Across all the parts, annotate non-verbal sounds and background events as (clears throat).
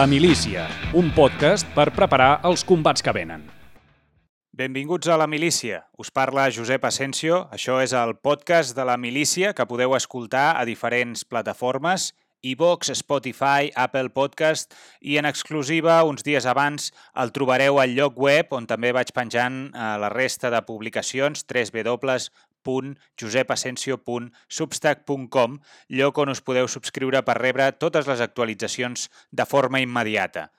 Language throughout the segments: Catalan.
La Milícia, un podcast per preparar els combats que venen. Benvinguts a La Milícia. Us parla Josep Asensio. Això és el podcast de La Milícia que podeu escoltar a diferents plataformes iVox, Spotify, Apple Podcast i en exclusiva uns dies abans el trobareu al lloc web on també vaig penjant eh, la resta de publicacions www.josepasensio.substack.com lloc on us podeu subscriure per rebre totes les actualitzacions de forma immediata.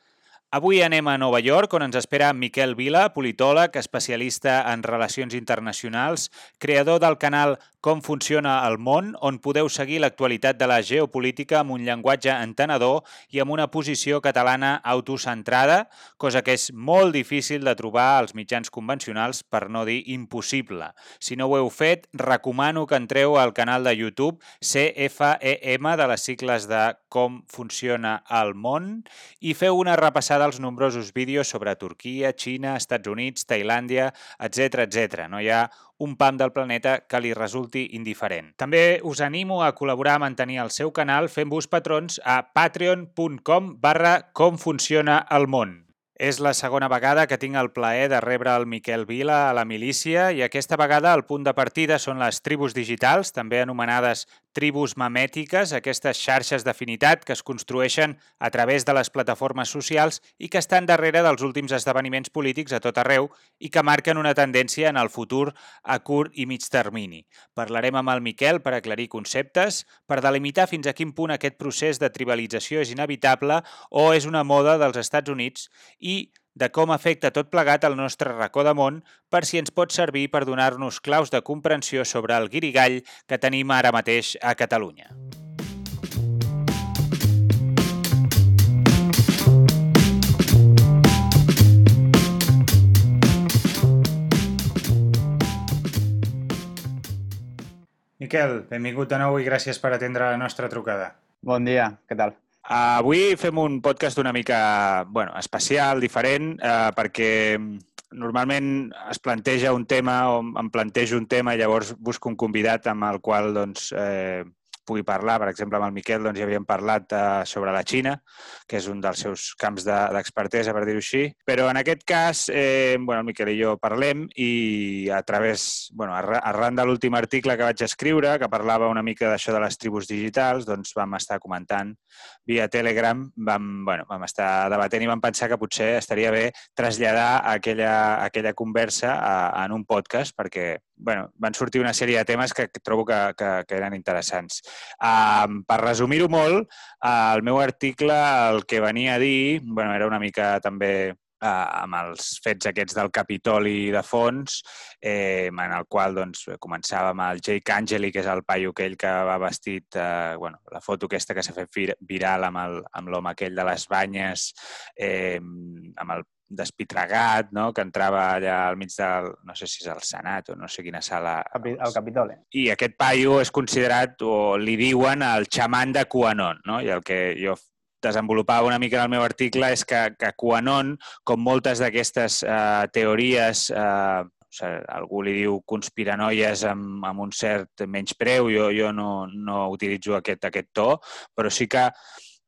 Avui anem a Nova York, on ens espera Miquel Vila, politòleg, especialista en relacions internacionals, creador del canal Com funciona el món, on podeu seguir l'actualitat de la geopolítica amb un llenguatge entenedor i amb una posició catalana autocentrada, cosa que és molt difícil de trobar als mitjans convencionals, per no dir impossible. Si no ho heu fet, recomano que entreu al canal de YouTube CFEM, de les cicles de Com funciona el món, i feu una repassada dels nombrosos vídeos sobre Turquia, Xina, Estats Units, Tailàndia, etc etc. No hi ha un pam del planeta que li resulti indiferent. També us animo a col·laborar a mantenir el seu canal fent-vos patrons a patreon.com barra com funciona el món. És la segona vegada que tinc el plaer de rebre el Miquel Vila a la milícia i aquesta vegada el punt de partida són les tribus digitals, també anomenades tribus memètiques, aquestes xarxes d'afinitat que es construeixen a través de les plataformes socials i que estan darrere dels últims esdeveniments polítics a tot arreu i que marquen una tendència en el futur a curt i mig termini. Parlarem amb el Miquel per aclarir conceptes, per delimitar fins a quin punt aquest procés de tribalització és inevitable o és una moda dels Estats Units i de com afecta tot plegat el nostre racó de món per si ens pot servir per donar-nos claus de comprensió sobre el guirigall que tenim ara mateix a Catalunya. Miquel, benvingut de nou i gràcies per atendre la nostra trucada. Bon dia, què tal? Avui fem un podcast una mica bueno, especial, diferent, eh, perquè normalment es planteja un tema o em plantejo un tema i llavors busco un convidat amb el qual doncs, eh, pugui parlar. Per exemple, amb el Miquel doncs, ja havíem parlat eh, sobre la Xina, que és un dels seus camps d'expertesa, de, per dir-ho així. Però en aquest cas, eh, bueno, el Miquel i jo parlem i a través, bueno, arran de l'últim article que vaig escriure, que parlava una mica d'això de les tribus digitals, doncs vam estar comentant via Telegram, vam, bueno, vam estar debatent i vam pensar que potser estaria bé traslladar aquella, aquella conversa a, en un podcast perquè bueno, van sortir una sèrie de temes que trobo que, que, que eren interessants. Um, per resumir-ho molt, uh, el meu article el que venia a dir bueno, era una mica també uh, amb els fets aquests del Capitoli de fons, eh, en el qual doncs, començava amb el Jake Angeli, que és el paio aquell que va vestit, eh, bueno, la foto aquesta que s'ha fet viral amb l'home aquell de les banyes, eh, amb el despitregat, no? que entrava allà al mig del, no sé si és el Senat o no sé quina sala... El Capitoli. I aquest paio és considerat, o li diuen, el xaman de QAnon, no? i el que jo desenvolupava una mica en el meu article és que, que QAnon, com moltes d'aquestes eh, teories eh, o sigui, algú li diu conspiranoies amb, amb un cert menyspreu, jo, jo no, no utilitzo aquest, aquest to, però sí que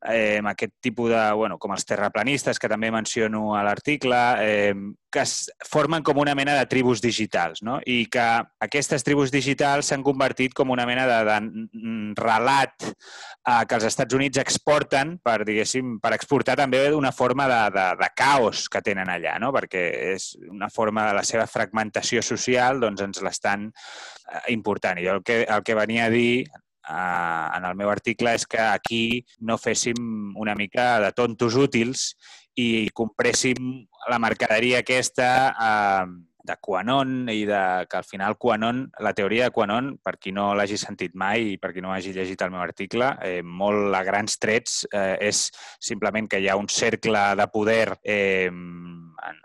eh, aquest tipus de, bueno, com els terraplanistes, que també menciono a l'article, eh, que es formen com una mena de tribus digitals, no? I que aquestes tribus digitals s'han convertit com una mena de, de relat eh, que els Estats Units exporten per, diguéssim, per exportar també una forma de, de, de caos que tenen allà, no? Perquè és una forma de la seva fragmentació social, doncs ens l'estan eh, important. I jo el que, el que venia a dir eh, en el meu article és que aquí no féssim una mica de tontos útils i compréssim la mercaderia aquesta eh, de Quanon i de, que al final Quanon, la teoria de Quanon, per qui no l'hagi sentit mai i per qui no hagi llegit el meu article, eh, molt a grans trets eh, és simplement que hi ha un cercle de poder eh, en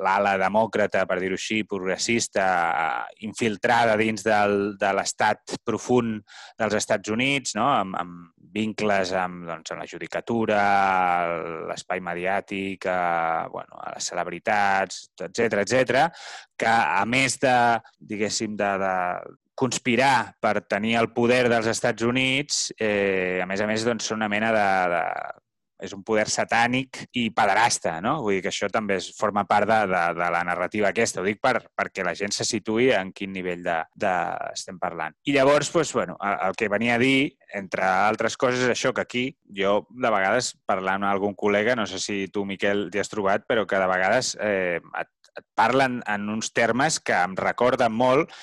l'ala demòcrata, per dir-ho així, progressista, infiltrada dins del, de l'estat profund dels Estats Units, no? amb, amb vincles amb, doncs, amb la judicatura, l'espai mediàtic, a, bueno, a les celebritats, etc etc, que a més de, diguéssim, de, de conspirar per tenir el poder dels Estats Units, eh, a més a més, doncs, són una mena de, de és un poder satànic i pederasta, no? Vull dir que això també es forma part de, de, de la narrativa aquesta. Ho dic per, perquè la gent se situï en quin nivell de, de estem parlant. I llavors, doncs, bueno, el, el que venia a dir, entre altres coses, és això que aquí, jo de vegades, parlant amb algun col·lega, no sé si tu, Miquel, t'hi has trobat, però que de vegades eh, et, et parlen en uns termes que em recorden molt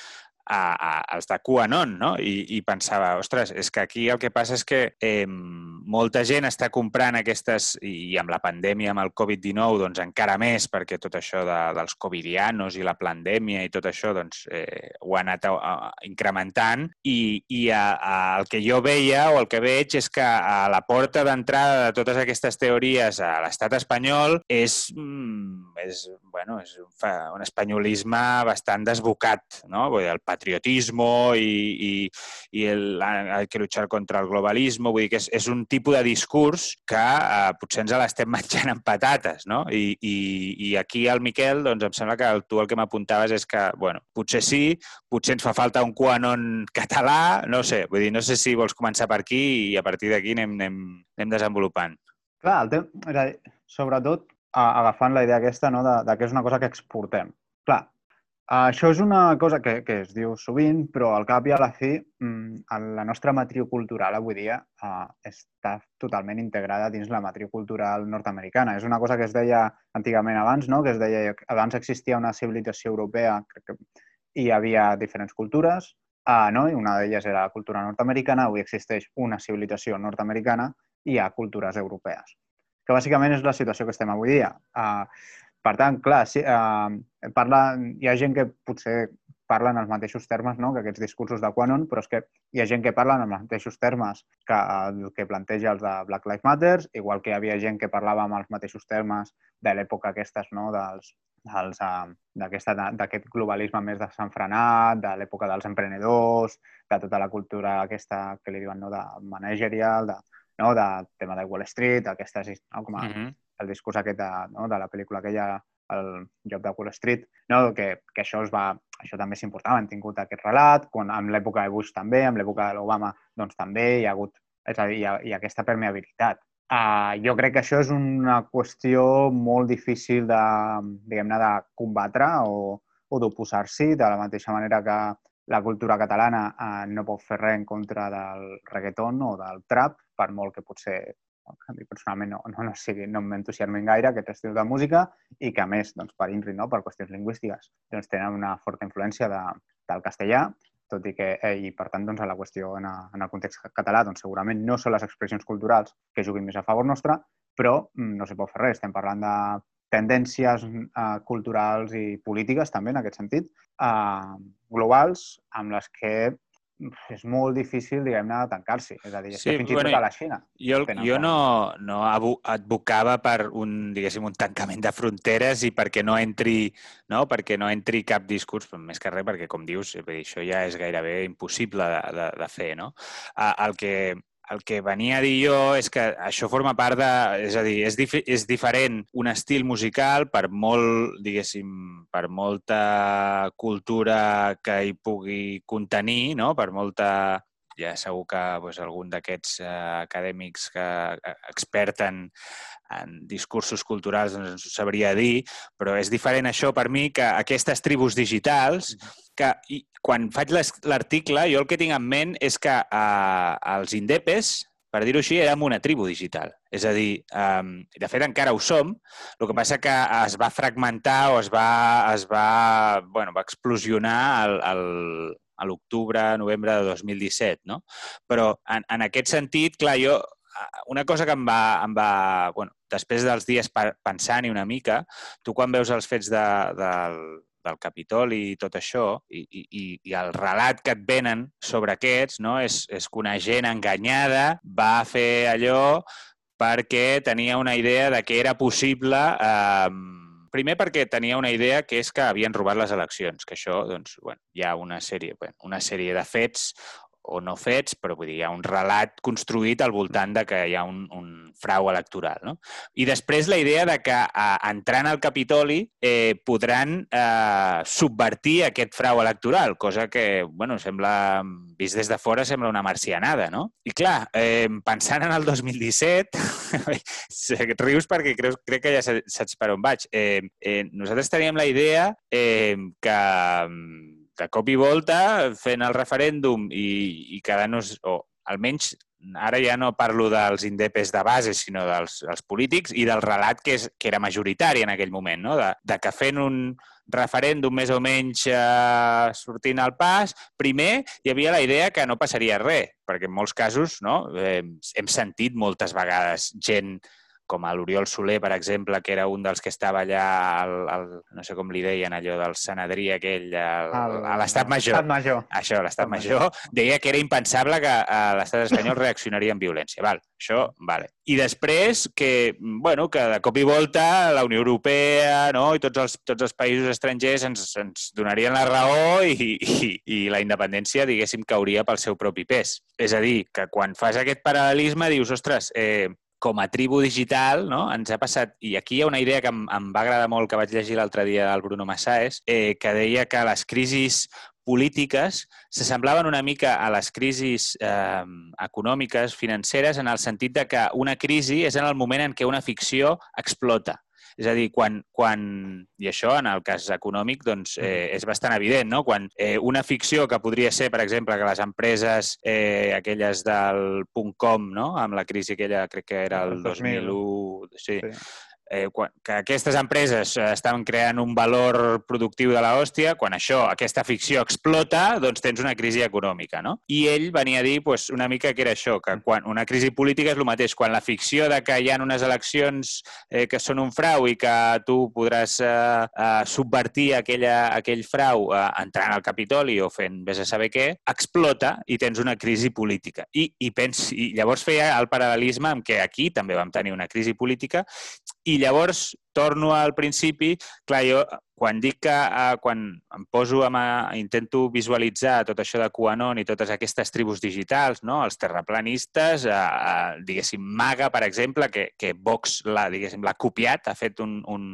a, a, als de QAnon, no? I, I pensava, ostres, és que aquí el que passa és que eh, molta gent està comprant aquestes, i amb la pandèmia, amb el Covid-19, doncs encara més, perquè tot això de, dels covidianos i la pandèmia i tot això, doncs eh, ho ha anat a, a, incrementant i, i a, a, el que jo veia o el que veig és que a la porta d'entrada de totes aquestes teories a l'estat espanyol és, mm, és, bueno, és un, un espanyolisme bastant desbocat, no? Vull dir, el patriotismo i, i, i el, hay que luchar contra el globalisme. Vull dir que és, és un tipus de discurs que eh, potser ens l'estem (laughs) menjant amb patates, no? I, i, I aquí el Miquel, doncs em sembla que tu el que m'apuntaves és que, bueno, potser sí, potser ens fa falta un QAnon català, no sé, vull dir, no sé si vols començar per aquí i a partir d'aquí anem, anem, anem desenvolupant. Clar, el tema, sobretot agafant la idea aquesta no, de, de que és una cosa que exportem. Clar, això és una cosa que, que es diu sovint, però al cap i a la fi mm, la nostra matriu cultural avui dia uh, està totalment integrada dins la matriu cultural nord-americana. És una cosa que es deia antigament abans, no? que es deia abans existia una civilització europea crec que hi havia diferents cultures, uh, no? i una d'elles era la cultura nord-americana, avui existeix una civilització nord-americana i hi ha cultures europees, que bàsicament és la situació que estem avui dia. Uh, per tant, clar, sí, eh, parla, hi ha gent que potser parlen els mateixos termes no? que aquests discursos de Quanon, però és que hi ha gent que parlen els mateixos termes que el que planteja els de Black Lives Matter, igual que hi havia gent que parlava amb els mateixos termes de l'època aquestes, no? dels, dels, uh, d'aquest globalisme més desenfrenat, de l'època dels emprenedors, de tota la cultura aquesta que li diuen no? de managerial, de, no? de tema de Wall Street, aquestes, no? com a, uh -huh el discurs aquest de, no, de la pel·lícula aquella, el joc de Wall Street, no? que, que això, es va, això també s'importava, han tingut aquest relat, quan, amb l'època de Bush també, amb l'època de l'Obama doncs també hi ha hagut és a dir, hi ha, hi ha aquesta permeabilitat. Uh, jo crec que això és una qüestió molt difícil de, diguem-ne, de combatre o, o d'oposar-s'hi, de la mateixa manera que la cultura catalana uh, no pot fer res en contra del reggaeton o del trap, per molt que potser a mi personalment no, no, no, sigui, no m'entusiasmen gaire aquest estil de música i que a més, doncs, per INRI, no, per qüestions lingüístiques, doncs, tenen una forta influència de, del castellà, tot i que, eh, i per tant, doncs, a la qüestió en, a, en el context català, doncs, segurament no són les expressions culturals que juguin més a favor nostre, però mm, no se pot fer res. Estem parlant de tendències eh, culturals i polítiques, també, en aquest sentit, eh, globals, amb les que és molt difícil, diguem-ne, tancar-s'hi. És a dir, sí, fins bueno, i tot a la Xina. Jo, jo no, no advocava per un, diguéssim, un tancament de fronteres i perquè no entri, no? perquè no entri cap discurs, més que res, perquè, com dius, això ja és gairebé impossible de, de, de fer. No? El que el que venia a dir jo és que això forma part de... És a dir, és, dif és diferent un estil musical per molt, diguéssim, per molta cultura que hi pugui contenir, no? per molta ja segur que doncs, algun d'aquests eh, acadèmics que eh, experten en discursos culturals doncs, ens ho sabria dir, però és diferent això per mi que aquestes tribus digitals, que i, quan faig l'article, jo el que tinc en ment és que eh, els indepes, per dir-ho així, érem una tribu digital. És a dir, um, de fet encara ho som, el que passa que es va fragmentar o es va, es va, bueno, va explosionar el, el, a l'octubre, novembre de 2017, no? Però en, en aquest sentit, clar, jo una cosa que em va, em va bueno, després dels dies pensant-hi una mica, tu quan veus els fets de, del, del Capitoli i tot això, i, i, i el relat que et venen sobre aquests, no? és, és que una gent enganyada va fer allò perquè tenia una idea de que era possible eh, Primer perquè tenia una idea que és que havien robat les eleccions, que això, doncs, bueno, hi ha una sèrie, bueno, una sèrie de fets o no fets, però vull dir, hi ha un relat construït al voltant de que hi ha un, un frau electoral. No? I després la idea de que eh, entrant al Capitoli eh, podran eh, subvertir aquest frau electoral, cosa que, bueno, sembla, vist des de fora, sembla una marcianada, no? I clar, eh, pensant en el 2017, (laughs) rius perquè crec, crec que ja saps per on vaig. Eh, eh, nosaltres teníem la idea eh, que de cop i volta fent el referèndum i, i quedant-nos, o almenys ara ja no parlo dels indepes de base, sinó dels, dels polítics i del relat que, és, que era majoritari en aquell moment, no? de, de que fent un referèndum més o menys eh, sortint al pas, primer hi havia la idea que no passaria res, perquè en molts casos no? eh, hem sentit moltes vegades gent com a l'Oriol Soler, per exemple, que era un dels que estava allà, al, al, no sé com li deien, allò del senadrí aquell, al, el, a l'Estat Major. Major. Això, l'Estat Major, major, deia que era impensable que l'Estat espanyol (laughs) reaccionaria amb violència. Val, això, vale. I després que, bueno, que de cop i volta la Unió Europea no, i tots els, tots els països estrangers ens, ens donarien la raó i, i, i la independència, diguéssim, cauria pel seu propi pes. És a dir, que quan fas aquest paral·lelisme dius, ostres, eh, com a tribu digital, no? ens ha passat... I aquí hi ha una idea que em, em va agradar molt, que vaig llegir l'altre dia del Bruno Massaes, eh, que deia que les crisis polítiques s'assemblaven una mica a les crisis eh, econòmiques, financeres, en el sentit de que una crisi és en el moment en què una ficció explota. És a dir, quan, quan i això en el cas econòmic doncs, eh, és bastant evident, no? Quan eh, una ficció que podria ser, per exemple, que les empreses, eh, aquelles del .com, no? amb la crisi aquella, crec que era el 2001, sí, sí eh, que aquestes empreses eh, estan creant un valor productiu de l'hòstia, quan això, aquesta ficció explota, doncs tens una crisi econòmica, no? I ell venia a dir pues, una mica que era això, que quan una crisi política és el mateix, quan la ficció de que hi ha unes eleccions eh, que són un frau i que tu podràs eh, eh, subvertir aquella, aquell frau eh, entrant al Capitoli o fent vés a saber què, explota i tens una crisi política. I, i, pens, i llavors feia el paral·lelisme amb que aquí també vam tenir una crisi política i llavors torno al principi, clar, jo quan dic que eh, quan em poso a, intento visualitzar tot això de QAnon i totes aquestes tribus digitals, no? els terraplanistes, eh, eh, diguéssim, Maga, per exemple, que, que Vox l'ha l'ha copiat, ha fet un, un,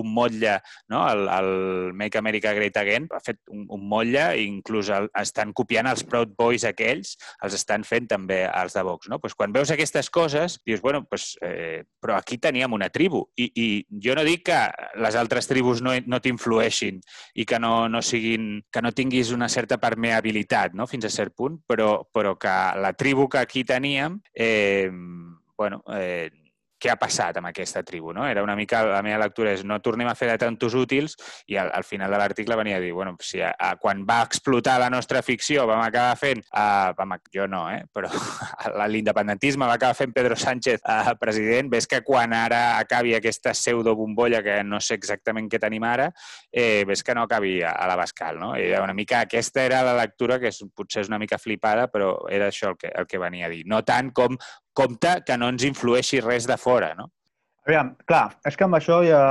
un motlle, no? el, el Make America Great Again, ha fet un, un motlle i inclús el, estan copiant els Proud Boys aquells, els estan fent també els de Vox. No? Pues quan veus aquestes coses, dius, bueno, pues, eh, però aquí teníem una tribu i, i jo no dic que les altres tribus no, no t'influeixin i que no, no siguin, que no tinguis una certa permeabilitat no? fins a cert punt, però, però que la tribu que aquí teníem eh, bueno, eh, què ha passat amb aquesta tribu. No? Era una mica, la meva lectura és no tornem a fer de tantos útils i al, al final de l'article venia a dir, bueno, si a, a, quan va explotar la nostra ficció vam acabar fent, uh, vam, jo no, eh? però (laughs) l'independentisme va acabar fent Pedro Sánchez uh, president, ves que quan ara acabi aquesta pseudo bombolla, que no sé exactament què tenim ara, eh, ves que no acabi a, a la Bascal. No? I una mica aquesta era la lectura, que és, potser és una mica flipada, però era això el que, el que venia a dir. No tant com compte que no ens influeixi res de fora, no? Aviam, clar, és que amb això hi ha,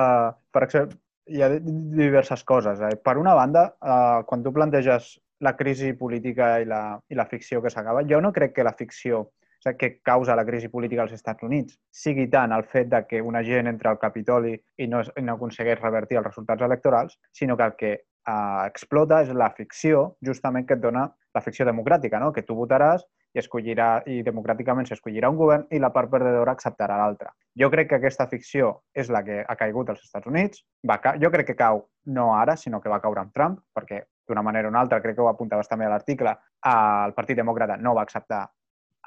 per exemple, hi ha diverses coses. Eh? Per una banda, eh, quan tu planteges la crisi política i la, i la ficció que s'acaba, jo no crec que la ficció o sigui, que causa la crisi política als Estats Units sigui tant el fet de que una gent entra al Capitoli i no, i no aconsegueix revertir els resultats electorals, sinó que el que eh, explota és la ficció justament que et dona la ficció democràtica, no? que tu votaràs i, escollirà, i democràticament s'escollirà un govern i la part perdedora acceptarà l'altra. Jo crec que aquesta ficció és la que ha caigut als Estats Units. Va ca... Jo crec que cau no ara, sinó que va caure amb Trump, perquè d'una manera o una altra, crec que ho apuntaves també a l'article, el Partit Demòcrata no va acceptar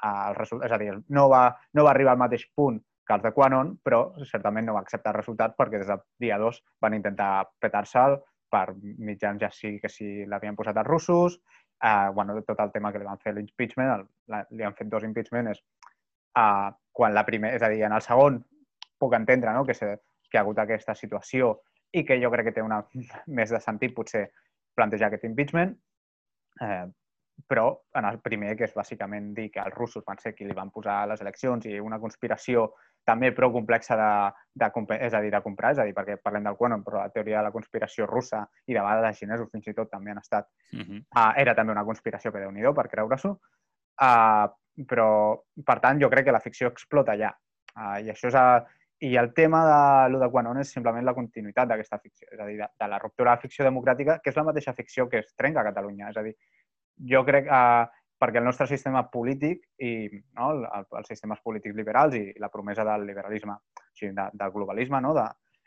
el resultat, és a dir, no va, no va arribar al mateix punt que els de Quanon, però certament no va acceptar el resultat perquè des del dia 2 van intentar petar-se'l per mitjans ja sí que sí l'havien posat els russos, eh, bueno, tot el tema que li van fer l'impeachment, li han fet dos impeachments, eh, quan la primera, és a dir, en el segon puc entendre no? que, se, que ha hagut aquesta situació i que jo crec que té una, (laughs) més de sentit potser plantejar aquest impeachment, eh, però en el primer, que és bàsicament dir que els russos van ser qui li van posar les eleccions i una conspiració també prou complexa de, de, és a dir, de comprar, és a dir, perquè parlem del Quanon, però la teoria de la conspiració russa i de vegades xinesos fins i tot també han estat, uh -huh. uh, era també una conspiració que déu nhi per creure-s'ho. Uh, però, per tant, jo crec que la ficció explota allà. Uh, I això és... A, i el tema de lo de Quanon és simplement la continuïtat d'aquesta ficció, és a dir, de, de la ruptura de la ficció democràtica, que és la mateixa ficció que es trenca a Catalunya. És a dir, jo crec que uh, perquè el nostre sistema polític i no, el, els sistemes polítics liberals i la promesa del liberalisme, o sigui, de, del globalisme, no, de,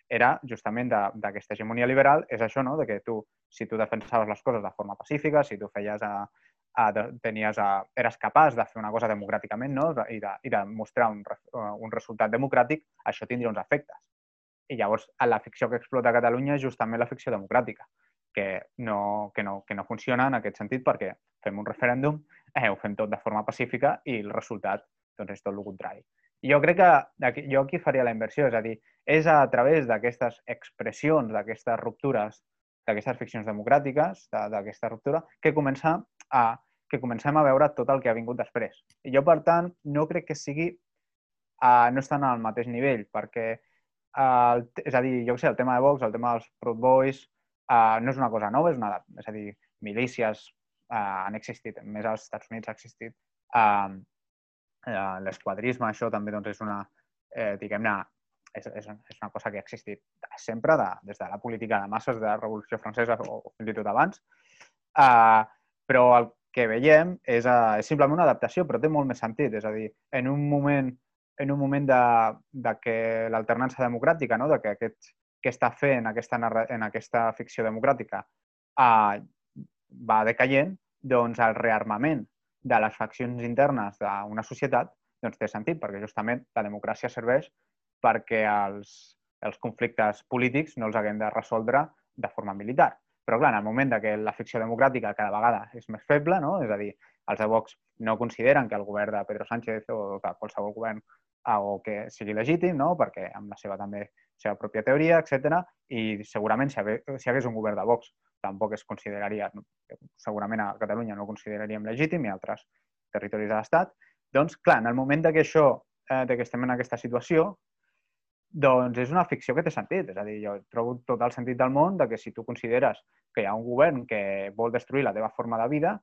era justament d'aquesta hegemonia liberal, és això, no? de que tu, si tu defensaves les coses de forma pacífica, si tu feies a, a, tenies a, eres capaç de fer una cosa democràticament no? i, de, i de mostrar un, un resultat democràtic, això tindria uns efectes. I llavors, la ficció que explota a Catalunya és justament la ficció democràtica que no, que, no, que no funciona en aquest sentit perquè fem un referèndum, eh, ho fem tot de forma pacífica i el resultat doncs, és tot el contrari. I jo crec que aquí, jo aquí faria la inversió, és a dir, és a través d'aquestes expressions, d'aquestes ruptures, d'aquestes ficcions democràtiques, d'aquesta ruptura, que comença a, que comencem a veure tot el que ha vingut després. I jo, per tant, no crec que sigui uh, no estan al mateix nivell, perquè, uh, és a dir, jo sé, el tema de Vox, el tema dels Proud Boys, uh, no és una cosa nova, és una És a dir, milícies uh, han existit, més als Estats Units ha existit. Uh, uh, L'esquadrisme, això també doncs, és una, eh, diguem-ne, és, és, és una cosa que ha existit sempre, de, des de la política de masses de la Revolució Francesa o, fins i tot abans. Uh, però el que veiem és, uh, és simplement una adaptació, però té molt més sentit. És a dir, en un moment en un moment de, de que l'alternança democràtica, no? de que aquests, que està fent aquesta, en aquesta ficció democràtica uh, va decaient, doncs el rearmament de les faccions internes d'una societat doncs té sentit, perquè justament la democràcia serveix perquè els, els conflictes polítics no els haguem de resoldre de forma militar. Però, clar, en el moment que la ficció democràtica cada vegada és més feble, no? és a dir, els de Vox no consideren que el govern de Pedro Sánchez o que qualsevol govern o que sigui legítim, no? perquè amb la seva també seva pròpia teoria, etc. I segurament si, hagués, un govern de Vox tampoc es consideraria, segurament a Catalunya no ho consideraríem legítim i altres territoris de l'Estat. Doncs, clar, en el moment que això, eh, que estem en aquesta situació, doncs és una ficció que té sentit. És a dir, jo trobo tot el sentit del món de que si tu consideres que hi ha un govern que vol destruir la teva forma de vida,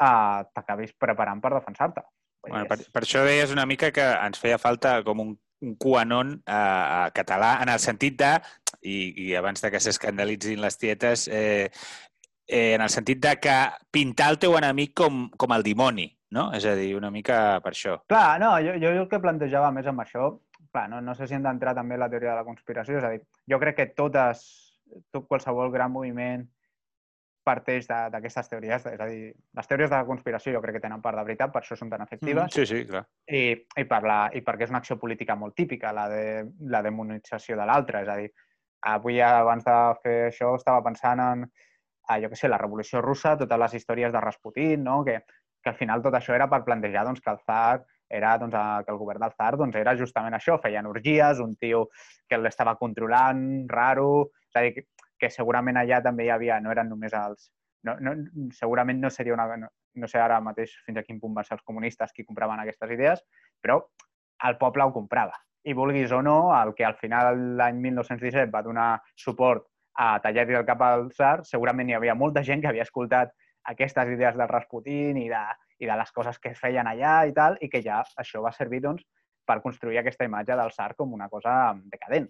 eh, t'acabis preparant per defensar-te. Bueno, per, per això deies una mica que ens feia falta com un, un QAnon eh, català en el sentit de, i, i abans de que s'escandalitzin les tietes, eh, eh, en el sentit de que pintar el teu enemic com, com el dimoni, no? És a dir, una mica per això. Clar, no, jo, jo el que plantejava més amb això, clar, no, no sé si hem d'entrar també la teoria de la conspiració, és a dir, jo crec que totes, tot qualsevol gran moviment parteix d'aquestes teories, és a dir, les teories de la conspiració jo crec que tenen part de veritat, per això són tan efectives. Mm, sí, sí, clar. I, i, per la, I perquè és una acció política molt típica, la, de, la demonització de l'altre. És a dir, avui abans de fer això estava pensant en, a, jo què sé, la Revolució Russa, totes les històries de Rasputin, no? que, que al final tot això era per plantejar doncs, que el Tsar era doncs, que el govern del Tsar doncs, era justament això, feien orgies, un tio que l'estava controlant, raro, és a dir, que segurament allà també hi havia, no eren només els... No, no, segurament no seria una... No, no sé ara mateix fins a quin punt van ser els comunistes qui compraven aquestes idees, però el poble ho comprava. I vulguis o no, el que al final l'any 1917 va donar suport a tallar-li el cap al tsar, segurament hi havia molta gent que havia escoltat aquestes idees del Rasputin i de, i de les coses que es feien allà i tal, i que ja això va servir doncs, per construir aquesta imatge del tsar com una cosa decadent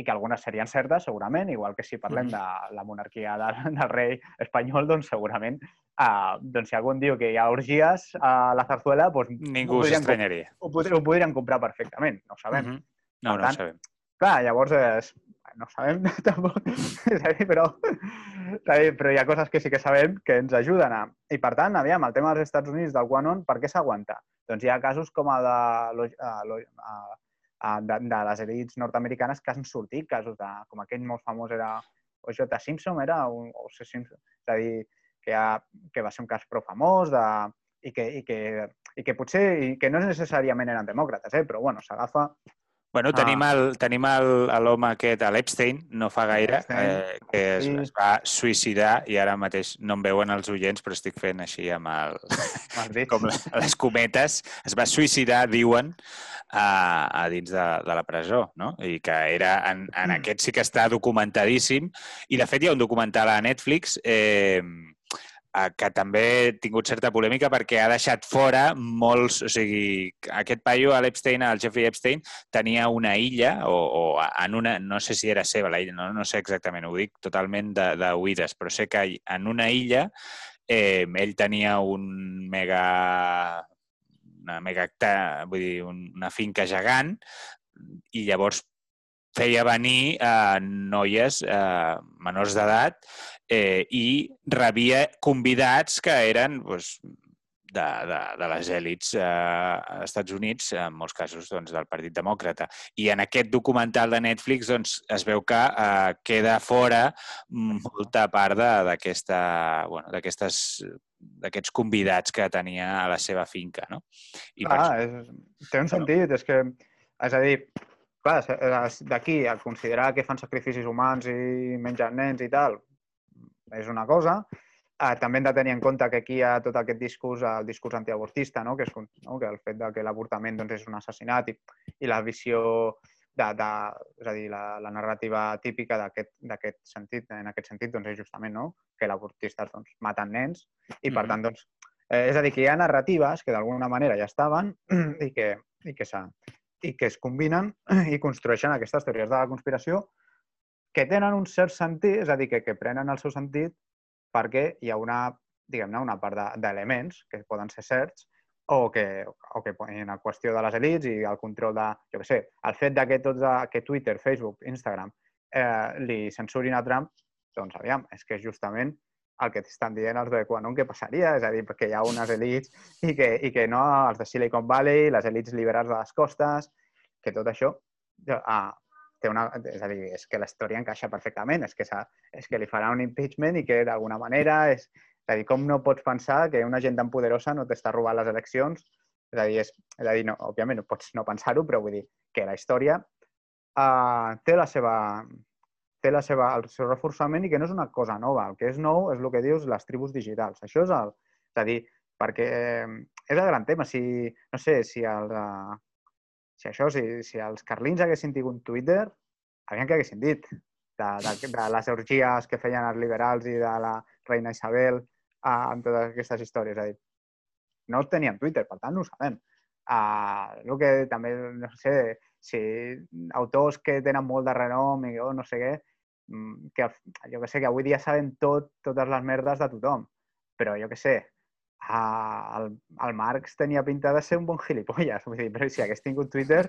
i que algunes serien certes, segurament, igual que si parlem de la monarquia del, (laughs) del rei espanyol, doncs segurament, uh, doncs si algú diu que hi ha orgies a la zarzuela, doncs... Ningú s'estranyaria. Ho, ho, ho podrien comprar perfectament, no ho sabem. Mm -hmm. No, no tant, ho sabem. Clar, llavors és, no ho sabem (laughs) tampoc, però, però hi ha coses que sí que sabem que ens ajuden a... I per tant, aviam, el tema dels Estats Units, del QAnon, per què s'aguanta? Doncs hi ha casos com el de de, de les elites nord-americanes que han sortit casos de, com aquell molt famós era O.J. Simpson, era un, o C. Simpson, és a dir, que, ha, que va ser un cas prou famós de, i, que, i, que, i que potser i que no necessàriament eren demòcrates, eh? però bueno, s'agafa Bueno, tenim Ah. el- tenim l'home aquest, l'Epstein, no fa gaire, eh, que es, Sí. es va suïcidar i ara mateix no em veuen els oients, però estic fent així amb el, (laughs) com les, les cometes. Es va suïcidar, diuen, a, a dins de, de la presó, no? I que era... En, en Mm. aquest sí que està documentadíssim. I, de fet, hi ha un documental a Netflix eh, que també ha tingut certa polèmica perquè ha deixat fora molts... O sigui, aquest paio, l'Epstein, el Jeffrey Epstein, tenia una illa, o, o en una... No sé si era seva la illa, no, no sé exactament, ho dic totalment de- d'oïdes, però sé que en una illa eh, ell tenia un mega una mega hectà- vull dir, un- una finca gegant i llavors feia venir eh, noies eh, menors d'edat eh, i rebia convidats que eren doncs, de, de, de les èlits eh, als Estats Units, en molts casos doncs, del Partit Demòcrata. I en aquest documental de Netflix doncs, es veu que eh, queda fora molta part d'aquesta bueno, d'aquestes d'aquests convidats que tenia a la seva finca, no? I per Clar, és, té un sentit, és que, és a dir, clar, d'aquí a considerar que fan sacrificis humans i mengen nens i tal, és una cosa. Eh, també hem de tenir en compte que aquí hi ha tot aquest discurs, el discurs antiavortista, no? Que, és, no? que el fet de que l'avortament doncs, és un assassinat i, i la visió de, de, és a dir, la, la narrativa típica d'aquest sentit, en aquest sentit, doncs, és justament no? que l'avortistes doncs, maten nens i, per Mhm. tant, doncs, eh, és a dir, que hi ha narratives que d'alguna manera ja estaven (clears throat) i que, i que, i que es combinen (clears throat) i construeixen aquestes teories de la conspiració que tenen un cert sentit, és a dir, que, que prenen el seu sentit perquè hi ha una, diguem-ne, una part de- d'elements que poden ser certs o que, o que ponen a qüestió de les elites i el control de, jo què sé, el fet de que, tots, que Twitter, Facebook, Instagram eh, li censurin a Trump, doncs aviam, és que és justament el que t'estan dient els de Quanon que passaria, és a dir, perquè hi ha unes elites i que, i que no, els de Silicon Valley, les elites liberals de les costes, que tot això ah, té una, és a dir, és que la història encaixa perfectament, és que, és que li farà un impeachment i que d'alguna manera és, és a dir, com no pots pensar que una gent tan poderosa no t'està robant les eleccions? És a dir, és, és a dir no, òbviament no pots no pensar-ho, però vull dir que la història uh, té la seva té la seva, el seu reforçament i que no és una cosa nova. El que és nou és el que dius les tribus digitals. Això és el... És a dir, perquè eh, és el gran tema. Si, no sé, si, el, uh, si això, si, si els carlins haguessin tingut Twitter, aviam què haguessin dit de, de, de les orgies que feien els liberals i de la reina Isabel uh, amb totes aquestes històries. És a dir, no tenien Twitter, per tant no ho sabem. Uh, el que també, no sé, si autors que tenen molt de renom i oh, no sé què, mm, que jo que sé, que avui dia sabem tot, totes les merdes de tothom. Però jo que sé, uh, el, el Marx tenia pinta de ser un bon gilipolles. Vull dir, però si hagués tingut Twitter,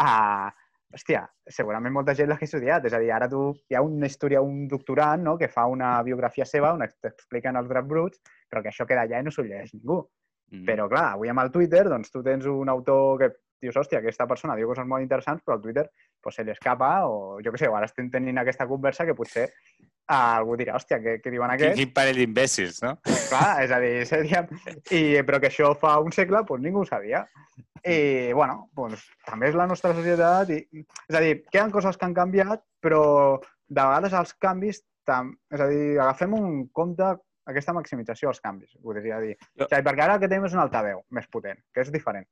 uh, hòstia, segurament molta gent l'hagués odiat. És a dir, ara tu, hi ha una història, un doctorant no?, que fa una biografia seva on t'expliquen els drets bruts, però que això queda allà i no s'ho llegeix ningú. Mm. Però, clar, avui amb el Twitter, doncs tu tens un autor que dius, hòstia, aquesta persona diu coses molt interessants, però al Twitter pues, se li escapa, o jo què sé, ara estem tenint aquesta conversa que potser uh, algú dirà, hòstia, què, què diuen aquests? quin parell d'imbècils, no? Clar, és a dir, seríem... I, però que això fa un segle, doncs ningú ho sabia. I, bueno, doncs, també és la nostra societat. I, és a dir, que hi ha coses que han canviat, però de vegades els canvis... Tam, és a dir, agafem un compte aquesta maximització dels canvis, podria dir. Jo- O sigui, perquè ara el que tenim és un altaveu més potent, que és diferent.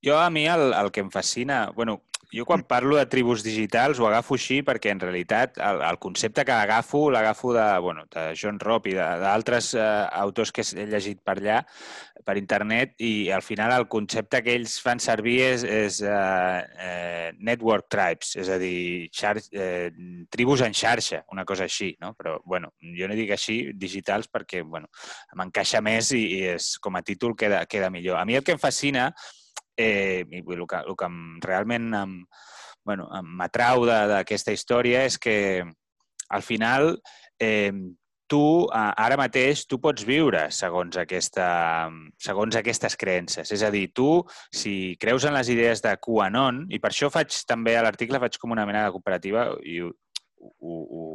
Jo, a mi, el, el que em fascina... bueno, jo quan parlo de tribus digitals ho agafo així perquè, en realitat, el, el concepte que agafo l'agafo de, bueno, de John Robb i d'altres eh, autors que he llegit per allà, per internet, i al final el concepte que ells fan servir és, és eh, eh, network tribes, és a dir, xar eh, tribus en xarxa, una cosa així, no? Però, bueno, jo no dic així digitals perquè, bueno, m'encaixa més i, i és, com a títol queda, queda millor. A mi el que em fascina eh, i el que, el que realment em, bueno, m'atrau d'aquesta història és que al final eh, tu ara mateix tu pots viure segons, aquesta, segons aquestes creences. És a dir, tu, si creus en les idees de QAnon, i per això faig també a l'article faig com una mena de cooperativa i ho, ho, ho,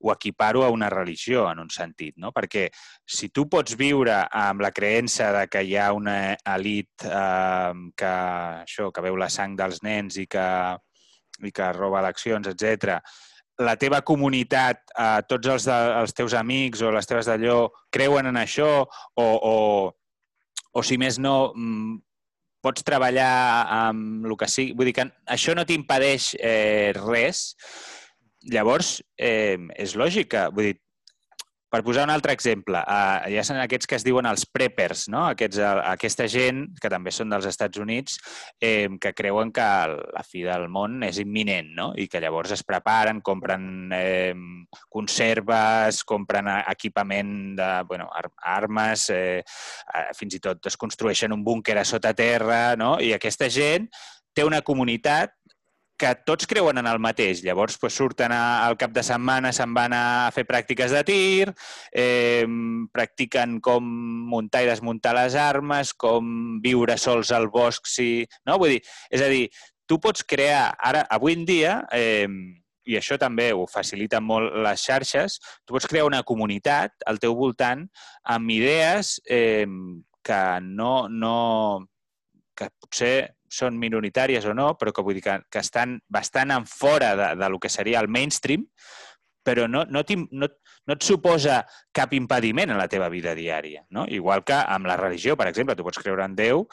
ho equiparo a una religió, en un sentit, no? Perquè si tu pots viure amb la creença de que hi ha una elit eh, que, això, que veu la sang dels nens i que, i que roba eleccions, etc. la teva comunitat, eh, tots els, de, els teus amics o les teves d'allò creuen en això o, o, o si més no, mm, pots treballar amb el que sigui. Vull dir que això no t'impedeix eh, res. Llavors, eh, és lògic que, vull dir, per posar un altre exemple, uh, ja són aquests que es diuen els preppers, no? aquests, uh, aquesta gent, que també són dels Estats Units, eh, que creuen que la fi del món és imminent no? i que llavors es preparen, compren eh, conserves, compren equipament de bueno, armes, eh, fins i tot es construeixen un búnquer a sota terra, no? i aquesta gent té una comunitat que tots creuen en el mateix. Llavors pues, surten a, al cap de setmana, se'n van a fer pràctiques de tir, eh, practiquen com muntar i desmuntar les armes, com viure sols al bosc. Si... No? Vull dir, és a dir, tu pots crear, ara, avui en dia, eh, i això també ho facilita molt les xarxes, tu pots crear una comunitat al teu voltant amb idees eh, que no, no, que potser són minoritàries o no, però que vull dir que, que estan bastant en fora de, de lo que seria el mainstream, però no, no, no, no et suposa cap impediment en la teva vida diària. No? Igual que amb la religió, per exemple, tu pots creure en Déu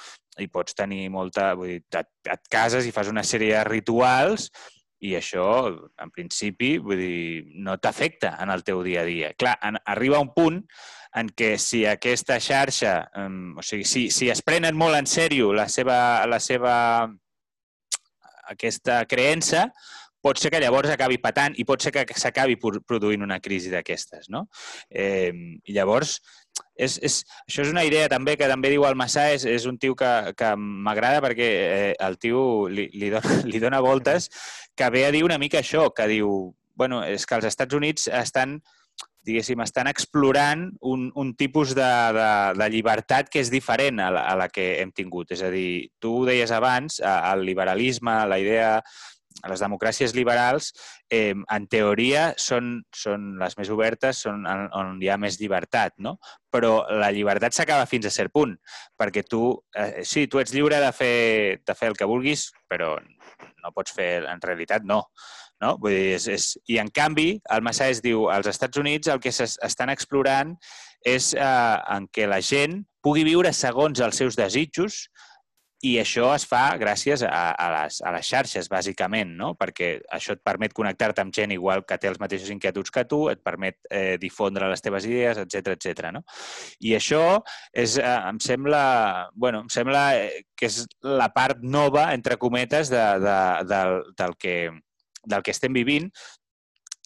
i pots tenir molta... Vull dir, et, et cases i fas una sèrie de rituals i això, en principi, vull dir, no t'afecta en el teu dia a dia. Clar, en, arriba un punt en què si aquesta xarxa, o sigui, si, si es prenen molt en sèrio la seva, la seva aquesta creença, pot ser que llavors acabi patant i pot ser que s'acabi produint una crisi d'aquestes, no? Eh, I llavors, és, és, això és una idea també que també diu el Massà, és, és un tio que, que m'agrada perquè eh, el tio li, li, dona, (laughs) li dona voltes, que ve a dir una mica això, que diu, bueno, és que els Estats Units estan diguéssim, estan explorant un, un tipus de, de, de llibertat que és diferent a la, a la que hem tingut. És a dir, tu ho deies abans, el liberalisme, la idea les democràcies liberals, eh, en teoria, són, són les més obertes, són on, on hi ha més llibertat, no? Però la llibertat s'acaba fins a cert punt, perquè tu, eh, sí, tu ets lliure de fer, de fer el que vulguis, però no pots fer, en realitat, no. No? Vull dir, és, és... I en canvi, el Massà diu, als Estats Units el que s'estan explorant és eh, en què la gent pugui viure segons els seus desitjos i això es fa gràcies a, a, les, a les xarxes, bàsicament, no? perquè això et permet connectar-te amb gent igual que té els mateixos inquietuds que tu, et permet eh, difondre les teves idees, etc etc. no? I això és, eh, em sembla, bueno, em sembla eh, que és la part nova, entre cometes, de, de, del, del que del que estem vivint,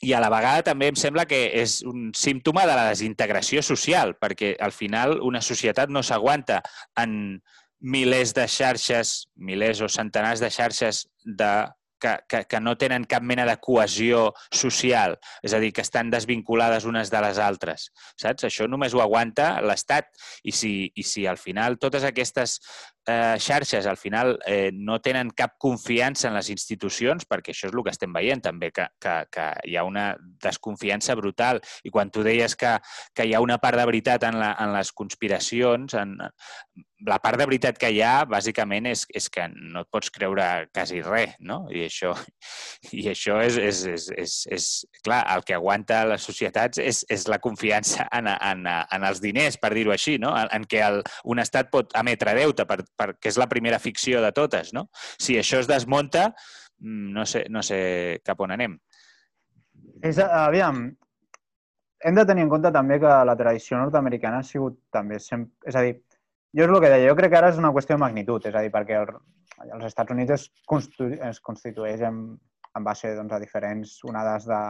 i a la vegada també em sembla que és un símptoma de la desintegració social, perquè al final una societat no s'aguanta en milers de xarxes, milers o centenars de xarxes de que, que, que no tenen cap mena de cohesió social, és a dir, que estan desvinculades unes de les altres. Saps? Això només ho aguanta l'Estat. I si, I si al final totes aquestes eh, xarxes al final eh, no tenen cap confiança en les institucions, perquè això és el que estem veient també, que, que, que hi ha una desconfiança brutal. I quan tu deies que, que hi ha una part de veritat en, la, en les conspiracions, en, la part de veritat que hi ha, bàsicament, és, és que no et pots creure quasi res, no? I això, (laughs) i això és, és, és, és, és, clar, el que aguanta les societats és, és la confiança en, en, en els diners, per dir-ho així, no? En, en què el, un estat pot emetre deute, per, perquè és la primera ficció de totes, no? Si això es desmunta, mm, no sé, no sé cap on anem. És, aviam, hem de tenir en compte també que la tradició nord-americana ha sigut també sempre... És a dir, jo és el que deia, jo crec que ara és una qüestió de magnitud, és a dir, perquè el, els Estats Units es, constitu, es constitueix en, en base doncs, a diferents onades de,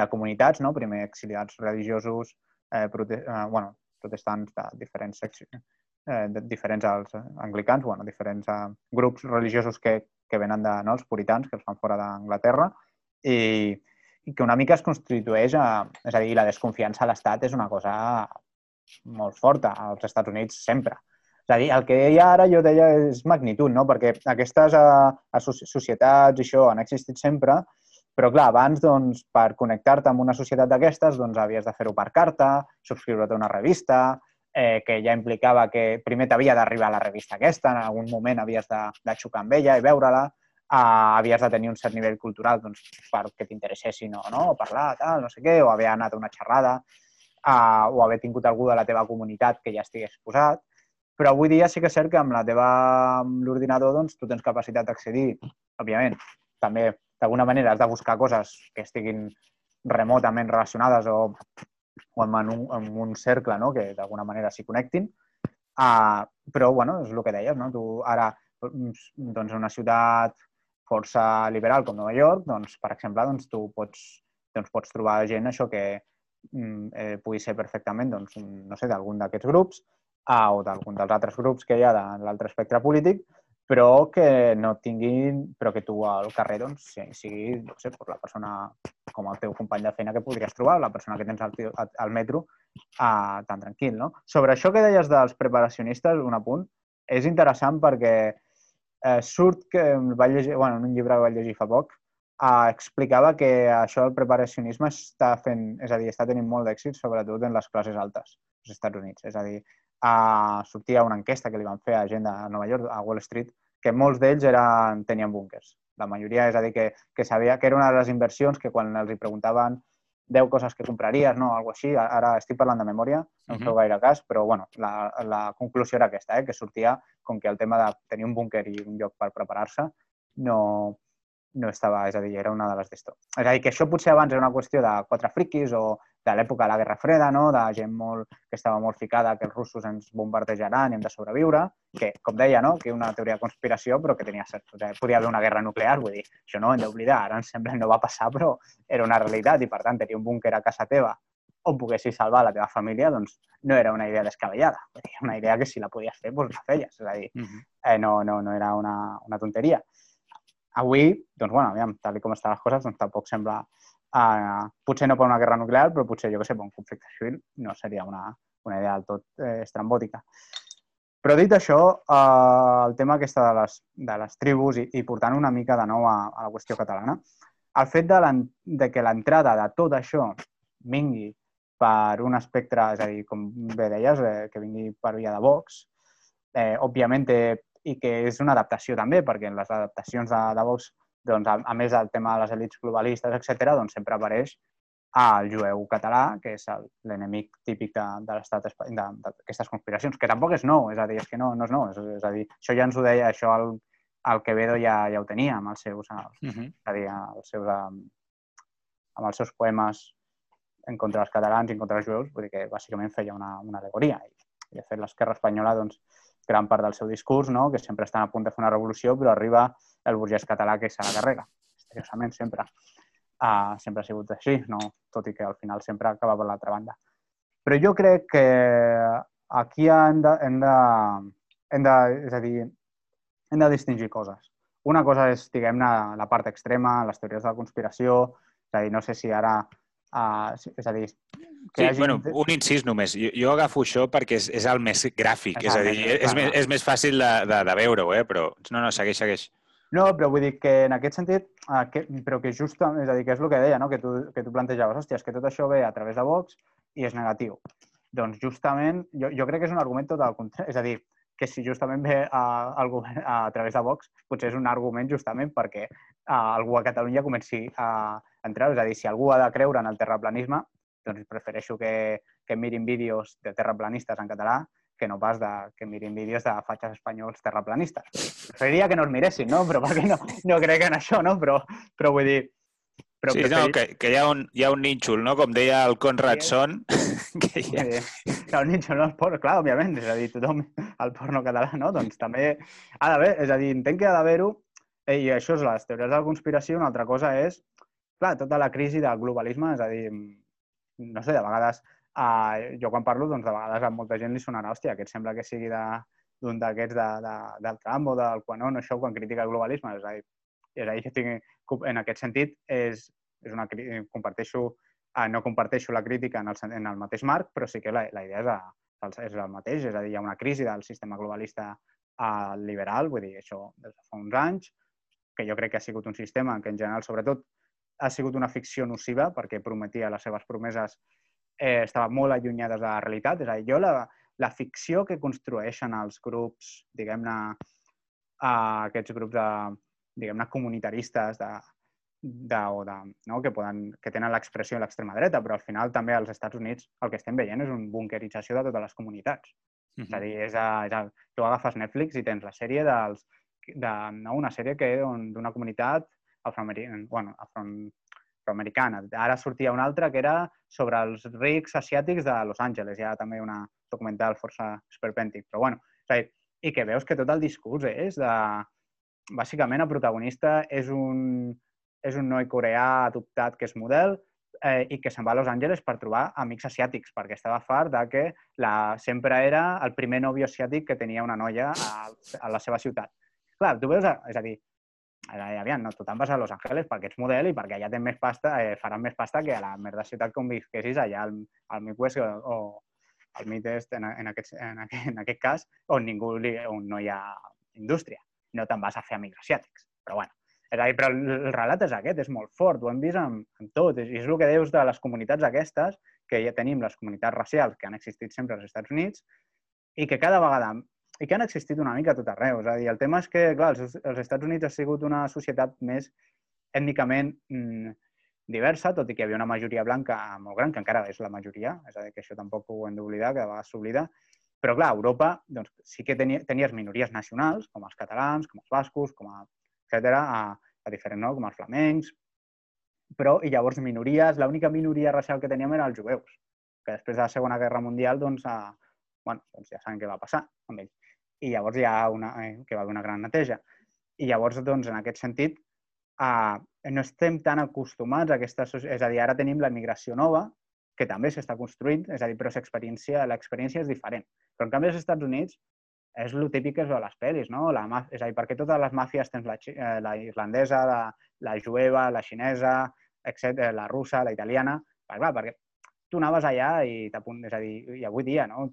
de comunitats, no? primer exiliats religiosos, eh, prote eh, bueno, protestants de diferents seccions, eh, de, diferents als anglicans, bueno, diferents eh, grups religiosos que, que venen de, no, els puritans, que els fan fora d'Anglaterra, i, i que una mica es constitueix, a, és a dir, la desconfiança a l'Estat és una cosa molt forta als Estats Units sempre. És a dir, el que ha ara, jo deia, és magnitud, no? perquè aquestes uh, societats i això han existit sempre, però clar, abans, doncs, per connectar-te amb una societat d'aquestes, doncs havies de fer-ho per carta, subscriure't a una revista, eh, que ja implicava que primer t'havia d'arribar a la revista aquesta, en algun moment havies de, de xocar amb ella i veure-la, uh, havies de tenir un cert nivell cultural doncs, perquè t'interessessin o no, o parlar, tal, no sé què, o haver anat a una xerrada, uh, o haver tingut algú de la teva comunitat que ja estigués posat. Però avui dia sí que és cert que amb la teva amb l'ordinador doncs, tu tens capacitat d'accedir, òbviament, també d'alguna manera has de buscar coses que estiguin remotament relacionades o, o en, un, en un cercle no? que d'alguna manera s'hi connectin. Uh, però, bueno, és el que deies, no? Tu ara, doncs, una ciutat força liberal com Nova York, doncs, per exemple, doncs, tu pots, doncs, pots trobar gent això que mm, eh, pugui ser perfectament doncs, no sé, d'algun d'aquests grups ah, o d'algun dels altres grups que hi ha de l'altre espectre polític, però que no tinguin, però que tu al carrer doncs, sigui no sé, la persona com el teu company de feina que podries trobar, la persona que tens al, al metro, ah, tan tranquil. No? Sobre això que deies dels preparacionistes, un apunt, és interessant perquè eh, surt que vaig llegir, bueno, en un llibre que vaig llegir fa poc, eh, explicava que això del preparacionisme està fent, és a dir, està tenint molt d'èxit, sobretot en les classes altes dels Estats Units. És a dir, eh, sortia una enquesta que li van fer a gent de Nova York, a Wall Street, que molts d'ells eren, tenien búnkers. La majoria, és a dir, que, que sabia que era una de les inversions que quan els hi preguntaven 10 coses que compraries, no? Algo així. Ara estic parlant de memòria, no em feu gaire cas, però bueno, la, la conclusió era aquesta, eh? que sortia com que el tema de tenir un búnquer i un lloc per preparar-se no, no estava, és a dir, era una de les d'esto. És a dir, que això potser abans era una qüestió de quatre friquis o de l'època de la Guerra Freda, no? de gent molt, que estava molt ficada que els russos ens bombardejaran i hem de sobreviure, que, com deia, no? que una teoria de conspiració, però que tenia cert. O sigui, podia haver una guerra nuclear, vull dir, això no ho hem d'oblidar, ara ens sembla no va passar, però era una realitat i, per tant, tenir un búnquer a casa teva on poguessis salvar la teva família, doncs no era una idea descabellada. Dir, una idea que si la podies fer, doncs la feies. És a dir, uh -huh. eh, no, no, no era una, una tonteria avui, doncs, bueno, aviam, tal com estan les coses, doncs tampoc sembla... Uh, potser no per una guerra nuclear, però potser, jo que sé, per un conflicte civil no seria una, una idea del tot eh, estrambòtica. Però dit això, uh, el tema aquesta de les, de les tribus i, i portant una mica de nou a, a la qüestió catalana, el fet de, de que l'entrada de tot això vingui per un espectre, és a dir, com bé deies, eh, que vingui per via de Vox, eh, òbviament i que és una adaptació també, perquè les adaptacions de, de Vox, doncs, a, a més del tema de les elites globalistes, etc., doncs sempre apareix el jueu català, que és l'enemic típic de, de l'estat d'aquestes conspiracions, que tampoc és nou, és a dir, és que no, no és nou, és, és a dir, això ja ens ho deia, això el, el Quevedo ja, ja ho tenia amb els seus, uh -huh. és a dir, els seus, amb els seus poemes en contra dels catalans i en contra dels jueus, vull dir que bàsicament feia una, una alegoria. I, i de fet, l'esquerra espanyola, doncs, gran part del seu discurs, no? que sempre estan a punt de fer una revolució, però arriba el burgès català que se la carrega, misteriosament, sempre. Uh, sempre ha sigut així, no? tot i que al final sempre acaba per l'altra banda. Però jo crec que aquí hem de, hem de, hem de, és a dir, hem de distingir coses. Una cosa és, diguem-ne, la part extrema, les teories de la conspiració, és a dir, no sé si ara Uh, és a dir, que sí, hagi... bueno, un incís només. Jo, jo agafo això perquè és, és el més gràfic, és a dir, és, és, més, és més fàcil de, de, de veure-ho, eh? però no, no, segueix, segueix. No, però vull dir que en aquest sentit, uh, que, però que just, és a dir, que és el que deia, no? que, tu, que tu plantejaves, hòstia, és que tot això ve a través de Vox i és negatiu. Doncs justament, jo, jo crec que és un argument tot al contrari, és a dir, que si justament ve a, a, a, a través de Vox, potser és un argument justament perquè uh, algú a Catalunya comenci a, entrar. És a dir, si algú ha de creure en el terraplanisme, doncs prefereixo que, que mirin vídeos de terraplanistes en català que no pas de, que mirin vídeos de fatxes espanyols terraplanistes. Preferiria que no els miressin, no? Però perquè no, no crec en això, no? Però, però vull dir... Però sí, preferir... no, que, que hi, ha un, hi ha un nínxol, no? Com deia el Conrad sí. Son. (laughs) Que hi ha... Sí. Clar, un nínxol no és porno, clar, òbviament. És a dir, tothom el porno català, no? Doncs també ha d'haver... És a dir, entenc que ha d'haver-ho i això és les teories de la conspiració. Una altra cosa és clar, tota la crisi del globalisme, és a dir, no sé, de vegades, eh, jo quan parlo, doncs de vegades a molta gent li sonarà, hòstia, aquest sembla que sigui d'un d'aquests de, de, del Trump o del Quanon, això, quan critica el globalisme. És a dir, és a dir jo tinc, en aquest sentit, és, és una, comparteixo, eh, no comparteixo la crítica en el, en el mateix marc, però sí que la, la idea és, a, és el mateix, és a dir, hi ha una crisi del sistema globalista eh, liberal, vull dir, això des de fa uns anys, que jo crec que ha sigut un sistema que en general, sobretot, ha sigut una ficció nociva perquè prometia les seves promeses eh, estaven molt allunyades de la realitat. És a dir, jo la, la ficció que construeixen els grups, diguem-ne, uh, aquests grups de, diguem-ne, comunitaristes de, de, o de, no? que, poden, que tenen l'expressió a l'extrema dreta, però al final també als Estats Units el que estem veient és un bunkerització de totes les comunitats. Mm -hmm. És a dir, és a, és a, tu agafes Netflix i tens la sèrie dels, de, no? una sèrie que d'una comunitat afroamericana, bueno, afroamericana. Ara sortia una altra que era sobre els rics asiàtics de Los Angeles. Ha també una documental força esperpèntic. Però bueno, dir, i que veus que tot el discurs és de... Bàsicament, el protagonista és un, és un noi coreà adoptat que és model eh, i que se'n va a Los Angeles per trobar amics asiàtics, perquè estava fart de que la, sempre era el primer nòvio asiàtic que tenia una noia a, a la seva ciutat. Clar, tu veus, és a dir, aviam, no, tu te'n vas a Los Angeles perquè ets model i perquè allà tens més pasta, eh, faran més pasta que a la merda ciutat que visquessis allà al, al Midwest o, o al Midwest en, en, aquest, en, aquest, en aquest cas, on, ningú li, on no hi ha indústria. No te'n vas a fer amics asiàtics. Però bueno, és a dir, però el relat és aquest, és molt fort, ho hem vist amb, amb tot. I és el que deus de les comunitats aquestes, que ja tenim les comunitats racials que han existit sempre als Estats Units i que cada vegada i que han existit una mica a tot arreu. És a dir, el tema és que, clar, els, els Estats Units ha sigut una societat més ètnicament mm, diversa, tot i que hi havia una majoria blanca molt gran, que encara és la majoria, és a dir, que això tampoc ho hem d'oblidar, que de vegades s'oblida, però clar, a Europa doncs, sí que tenia, tenies minories nacionals, com els catalans, com els bascos, com a etc a, a diferents, no? com els flamencs, però, i llavors minories, l'única minoria racial que teníem era els jueus, que després de la Segona Guerra Mundial, doncs, a, bueno, doncs ja saben què va passar amb ells. I llavors hi ha una, eh, que va haver una gran neteja. I llavors, doncs, en aquest sentit, eh, no estem tan acostumats a aquesta... És a dir, ara tenim la migració nova, que també s'està construint, és a dir, però l'experiència és diferent. Però, en canvi, als Estats Units és el típic que és de les pel·lis, no? La, és a dir, perquè totes les màfies tens la, eh, la irlandesa, la, la jueva, la xinesa, etc, la russa, la italiana... Clar, perquè tu anaves allà i t'apunt... És a dir, i avui dia, no?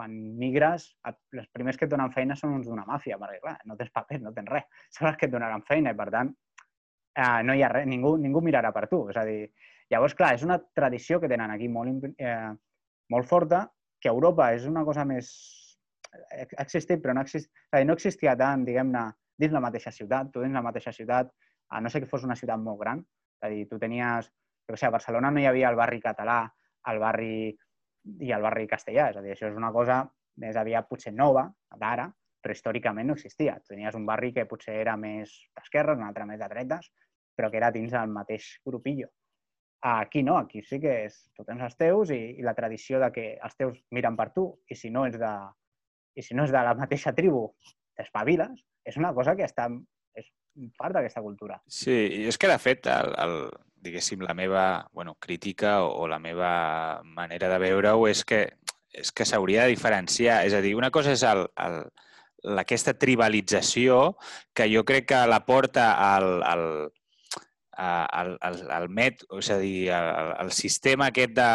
Quan migres, els primers que et donen feina són uns d'una màfia, perquè, clar, no tens papers, no tens res. (laughs) Són els que et donaran feina i, per tant, eh, no hi ha res, ningú, ningú mirarà per tu. És a dir, llavors, clar, és una tradició que tenen aquí molt, eh, molt forta, que Europa és una cosa més ha existit, però no, exist, dir, no existia tant, diguem-ne, dins la mateixa ciutat. Tu dins la mateixa ciutat, a no sé que fos una ciutat molt gran, és a dir, tu tenies, jo sé, a Barcelona no hi havia el barri català, el barri i el barri castellà, és a dir, això és una cosa més aviat potser nova, d'ara, però històricament no existia. Tenies un barri que potser era més d'esquerres, un altre més de dretes, però que era dins del mateix grupillo. Aquí no, aquí sí que és, tu tens els teus i, i la tradició de que els teus miren per tu i si no ets de, i si no és de la mateixa tribu, t'espaviles, és una cosa que està, és part d'aquesta cultura. Sí, i és que de fet, el, el, diguéssim, la meva bueno, crítica o, o la meva manera de veure-ho és que és que s'hauria de diferenciar. És a dir, una cosa és el, el, aquesta tribalització que jo crec que la porta al, al, al, al, al MET, és a dir, el, el sistema aquest de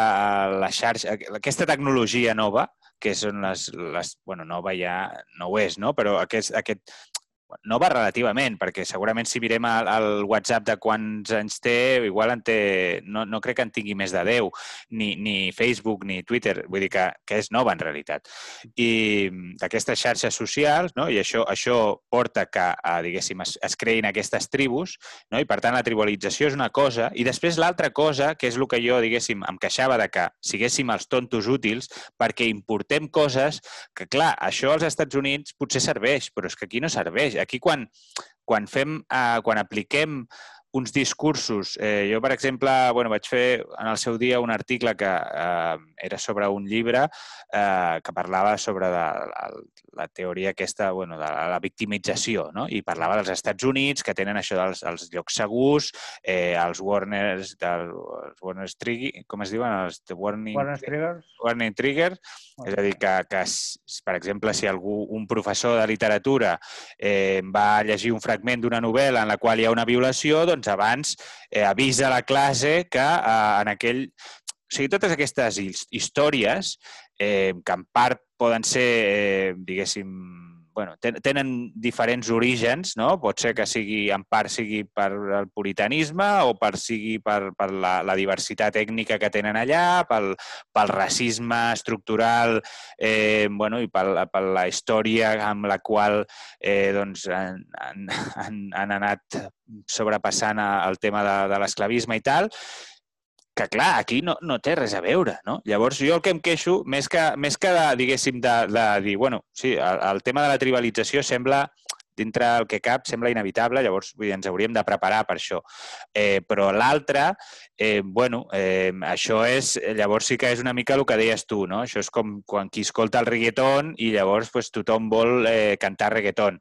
la xarxa, aquesta tecnologia nova, que són les, les bueno, nova ja no ho és, no? però aquest, aquest, nova relativament, perquè segurament si mirem el, el WhatsApp de quants anys té, igual en té, no, no crec que en tingui més de 10, ni, ni Facebook ni Twitter, vull dir que, que és nova en realitat. I d'aquestes xarxes socials, no? i això, això porta que, a, diguéssim, es, es creïn aquestes tribus, no? i per tant la tribalització és una cosa, i després l'altra cosa, que és el que jo, diguéssim, em queixava de que siguéssim els tontos útils perquè importem coses que, clar, això als Estats Units potser serveix, però és que aquí no serveix Aquí quan, quan fem, eh, quan apliquem uns discursos. Eh, jo, per exemple, bueno, vaig fer en el seu dia un article que eh, era sobre un llibre eh, que parlava sobre de, la, la teoria aquesta, bueno, de la, victimització, no? i parlava dels Estats Units, que tenen això dels els llocs segurs, eh, els Warners, del, els Warners Trigger, com es diuen? Els Warning, Warner Triggers. Warning Trigger, okay. és a dir, que, que, per exemple, si algú, un professor de literatura eh, va llegir un fragment d'una novel·la en la qual hi ha una violació, doncs doncs abans eh, avisa la classe que eh, en aquell... O sigui, totes aquestes històries, eh, que en part poden ser, eh, diguéssim, bueno, tenen diferents orígens, no? Pot ser que sigui, en part sigui per el puritanisme o per sigui per, per la, la diversitat ètnica que tenen allà, pel, pel racisme estructural eh, bueno, i per, per la història amb la qual eh, doncs, han, han, han anat sobrepassant el tema de, de l'esclavisme i tal, que clar, aquí no, no té res a veure, no? Llavors jo el que em queixo, més que, més que de, diguéssim, de, de dir, bueno, sí, el, el tema de la tribalització sembla, dintre el que cap, sembla inevitable, llavors vull dir, ens hauríem de preparar per això. Eh, però l'altre, eh, bueno, eh, això és, llavors sí que és una mica el que deies tu, no? Això és com quan qui escolta el reggaeton i llavors pues, tothom vol eh, cantar reggaeton.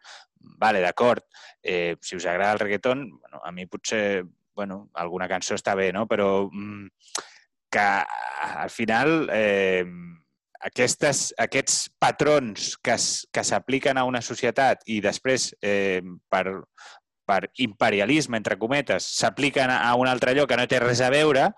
Vale, d'acord. Eh, si us agrada el reggaeton, bueno, a mi potser bueno, alguna cançó està bé, no? Però mm, que al final eh, aquestes, aquests patrons que s'apliquen a una societat i després eh, per, per imperialisme, entre cometes, s'apliquen a un altre lloc que no té res a veure,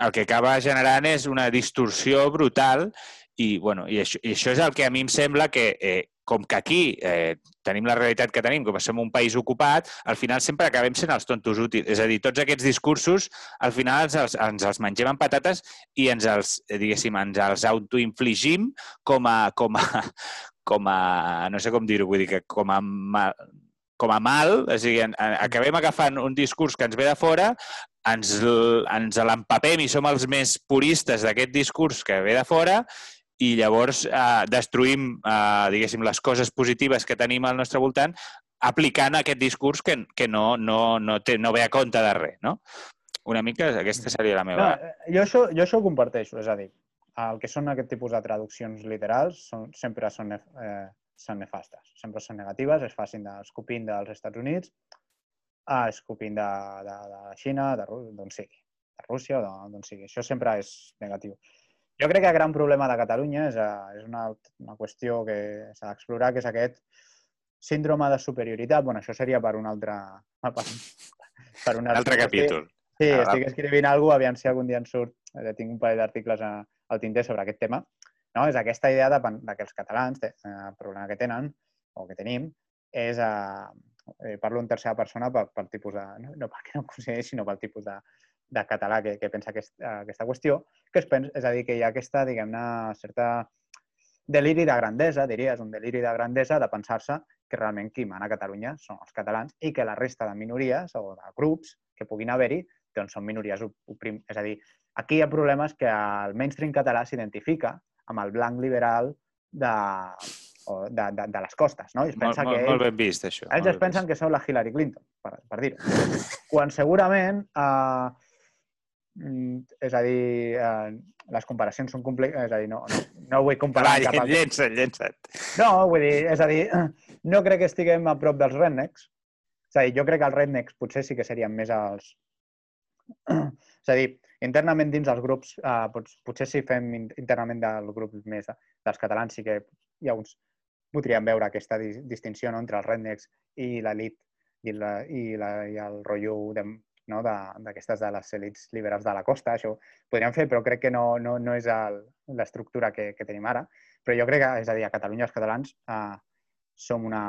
el que acaba generant és una distorsió brutal i, bueno, i, això, i això és el que a mi em sembla que eh, com que aquí eh, tenim la realitat que tenim, com que som un país ocupat, al final sempre acabem sent els tontos útils. És a dir, tots aquests discursos, al final ens els, ens els mengem amb patates i ens els, eh, diguéssim, ens els autoinfligim com a, com a, (laughs) com a, no sé com dir-ho, vull dir que com a mal, com a mal, és a dir, acabem agafant un discurs que ens ve de fora, ens, ens l'empapem i som els més puristes d'aquest discurs que ve de fora i llavors eh, destruïm, eh, diguéssim, les coses positives que tenim al nostre voltant aplicant aquest discurs que, que no, no, no, té, no ve a compte de res, no? Una mica aquesta seria la meva... No, eh, jo, això, jo això ho comparteixo, és a dir, el que són aquest tipus de traduccions literals són, sempre són, eh, són nefastes, sempre són negatives, es facin d'escopint dels Estats Units, a escopint de, de, de la Xina, d'on sigui, de Rússia o d'on sigui. Això sempre és negatiu. Jo crec que el gran problema de Catalunya és, eh, és una, una qüestió que s'ha d'explorar, que és aquest síndrome de superioritat. bueno, això seria per un altre... Per, (laughs) per un altre capítol. Sí, ah, estic escrivint alguna cosa, aviam si algun dia en surt. Eh, tinc un parell d'articles al tinter sobre aquest tema. No? És aquesta idea de, de que els catalans, eh, el problema que tenen, o que tenim, és... Eh, parlo en tercera persona pel, pel tipus de... No, no perquè no ho consideri, sinó pel tipus de, de català que, que pensa aquest, aquesta qüestió, que es pensa, és a dir, que hi ha aquesta, diguem-ne, certa deliri de grandesa, diries, un deliri de grandesa de pensar-se que realment qui mana a Catalunya són els catalans i que la resta de minories o de grups que puguin haver-hi doncs són minories oprim... És a dir, aquí hi ha problemes que el mainstream català s'identifica amb el blanc liberal de, o de, de, de les costes, no? I es pensa molt, que ells, molt ben vist, això. Ells es pensen vist. que són la Hillary Clinton, per, per dir-ho. Quan segurament eh, és a dir, eh, les comparacions són complexes, és a dir, no, no, no vull comparar... Va, cap a... llença't, llença't. No, vull dir, és a dir, (clears throat) no crec que estiguem a prop dels rednecks. És a dir, jo crec que els rednecks potser sí que serien més els... (clears throat) És a dir, internament dins els grups, eh, potser si fem internament del grup més dels catalans sí que hi ha uns... Podríem veure aquesta distinció no, entre els rednecks i l'elit i, la, i, la, i el rotllo de, no? d'aquestes de, de les èlits liberals de la costa. Això ho podríem fer, però crec que no, no, no és l'estructura que, que tenim ara. Però jo crec que, és a dir, a Catalunya els catalans eh, som una,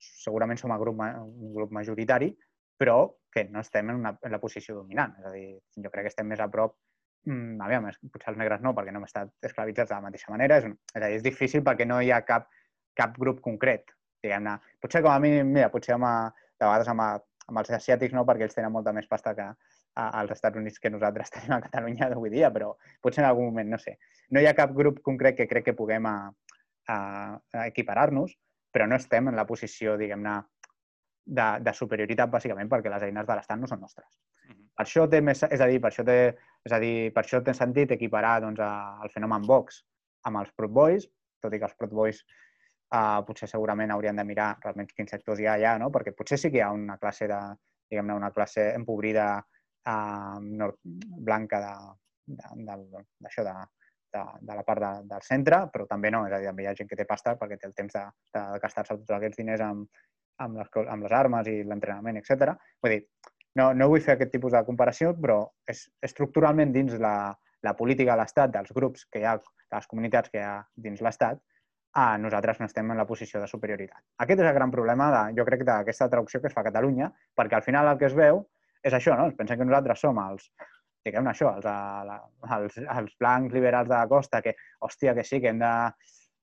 segurament som un grup, un grup majoritari, però que no estem en, una, en la posició dominant. És a dir, jo crec que estem més a prop mm, aviam, potser els negres no, perquè no hem estat esclavitzats de la mateixa manera. És, és, a dir, és difícil perquè no hi ha cap, cap grup concret, diguem-ne. Potser com a mínim, mira, potser amb, de vegades amb, amb els asiàtics no, perquè ells tenen molta més pasta que als Estats Units que nosaltres (laughs) tenim a Catalunya d'avui dia, però potser en algun moment, no sé. No hi ha cap grup concret que crec que puguem a, a, a equiparar-nos, però no estem en la posició, diguem-ne, de, de superioritat, bàsicament, perquè les eines de l'Estat no són nostres. -huh. Per això té més, és a dir, per això té, és a dir, per això té sentit equiparar doncs, a, el fenomen Vox amb els Proud Boys, tot i que els Proud Boys uh, potser segurament haurien de mirar realment quins sectors hi ha allà, no? perquè potser sí que hi ha una classe de, diguem-ne, una classe empobrida uh, nord, blanca d'això, de, de, de, de la part de, del centre, però també no, és a dir, també hi ha gent que té pasta perquè té el temps de, de gastar-se tots aquests diners amb, amb, les, amb les armes i l'entrenament, etc. Vull dir, no, no vull fer aquest tipus de comparació, però és, estructuralment dins la, la política de l'Estat, dels grups que hi ha, de les comunitats que hi ha dins l'Estat, ah, nosaltres no estem en la posició de superioritat. Aquest és el gran problema, de, jo crec, d'aquesta traducció que es fa a Catalunya, perquè al final el que es veu és això, no? Es pensen que nosaltres som els, diguem això, els, els, els blancs liberals de la costa, que, hòstia, que sí, que hem de,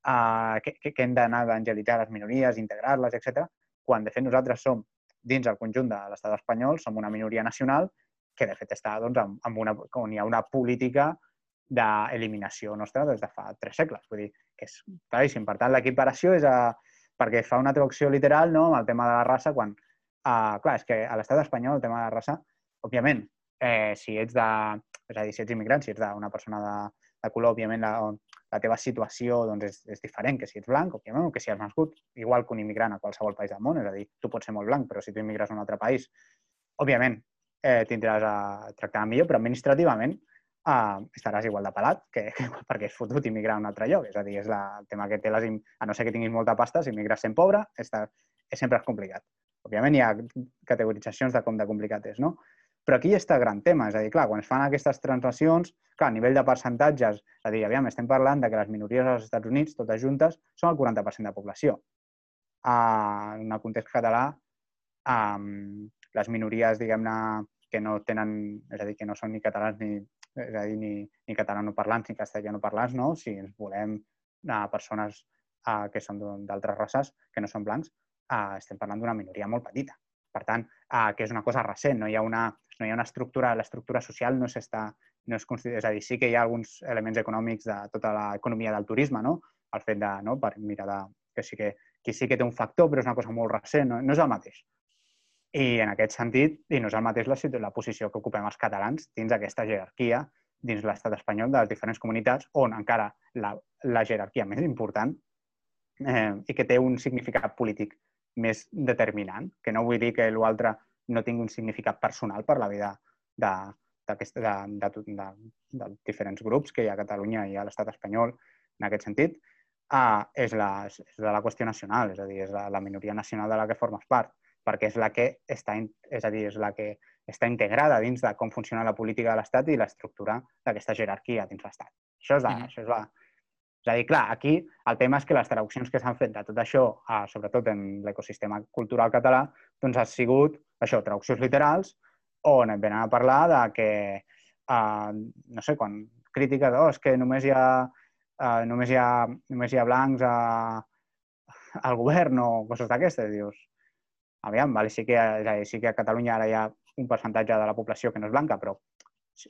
uh, que, que hem d'anar a evangelitzar les minories, integrar-les, etc. quan de fet nosaltres som, dins el conjunt de l'estat espanyol, som una minoria nacional que de fet està doncs, amb, amb una, on hi ha una política d'eliminació nostra des de fa tres segles. Vull dir, que és claríssim. Per tant, l'equiparació és a, perquè fa una traducció literal no, amb el tema de la raça quan... Uh, clar, és que a l'estat espanyol el tema de la raça, òbviament, eh, si ets de... És a dir, si ets immigrant, si ets una persona de, de color, òbviament la, la teva situació doncs, és, és diferent que si ets blanc, òbviament, o que si has nascut igual que un immigrant a qualsevol país del món. És a dir, tu pots ser molt blanc, però si tu immigres a un altre país, òbviament, eh, tindràs a tractar millor, però administrativament uh, estaràs igual de pelat que, (laughs) que perquè és fotut immigrar a un altre lloc. És a dir, és la, el tema que té les... A no ser que tinguis molta pasta, si immigres sent pobre, està, és sempre és complicat. Òbviament hi ha categoritzacions de com de complicat és, no? Però aquí està el gran tema, és a dir, clar, quan es fan aquestes translacions, clar, a nivell de percentatges, és a dir, aviam, estem parlant de que les minories als Estats Units, totes juntes, són el 40% de població. Uh, en el context català, um, les minories, diguem-ne, que no tenen, és a dir, que no són ni catalans ni, és a dir, ni, ni catalanoparlants ni castellanoparlants, no? Si ens volem a persones uh, que són d'altres races, que no són blancs, uh, estem parlant d'una minoria molt petita. Per tant, uh, que és una cosa recent, no hi ha una, no hi ha una estructura, l'estructura social no s'està, no es considera, és a dir, sí que hi ha alguns elements econòmics de tota l'economia del turisme, no? El fet de, no? per mirar de, que sí que, que sí que té un factor, però és una cosa molt recent, no, no és el mateix. I en aquest sentit, i no és el mateix la, la posició que ocupem els catalans dins aquesta jerarquia dins l'estat espanyol de les diferents comunitats, on encara la, la jerarquia més important eh, i que té un significat polític més determinant, que no vull dir que l'altre no tingui un significat personal per la vida de, de, de, de, de, de diferents grups que hi ha a Catalunya i a l'estat espanyol en aquest sentit, uh, és, la, és de la qüestió nacional, és a dir, és la, la minoria nacional de la que formes part perquè és la que està, és a dir, és la que està integrada dins de com funciona la política de l'Estat i l'estructura d'aquesta jerarquia dins l'Estat. Això és, la, mm. això és la... És a dir, clar, aquí el tema és que les traduccions que s'han fet de tot això, eh, sobretot en l'ecosistema cultural català, doncs ha sigut, això, traduccions literals, on et venen a parlar de que, eh, no sé, quan crítica de, oh, és que només hi ha, eh, només hi ha, només hi ha blancs a, al govern o coses d'aquestes, dius, aviam, vale, sí, que, sí que a Catalunya ara hi ha un percentatge de la població que no és blanca, però,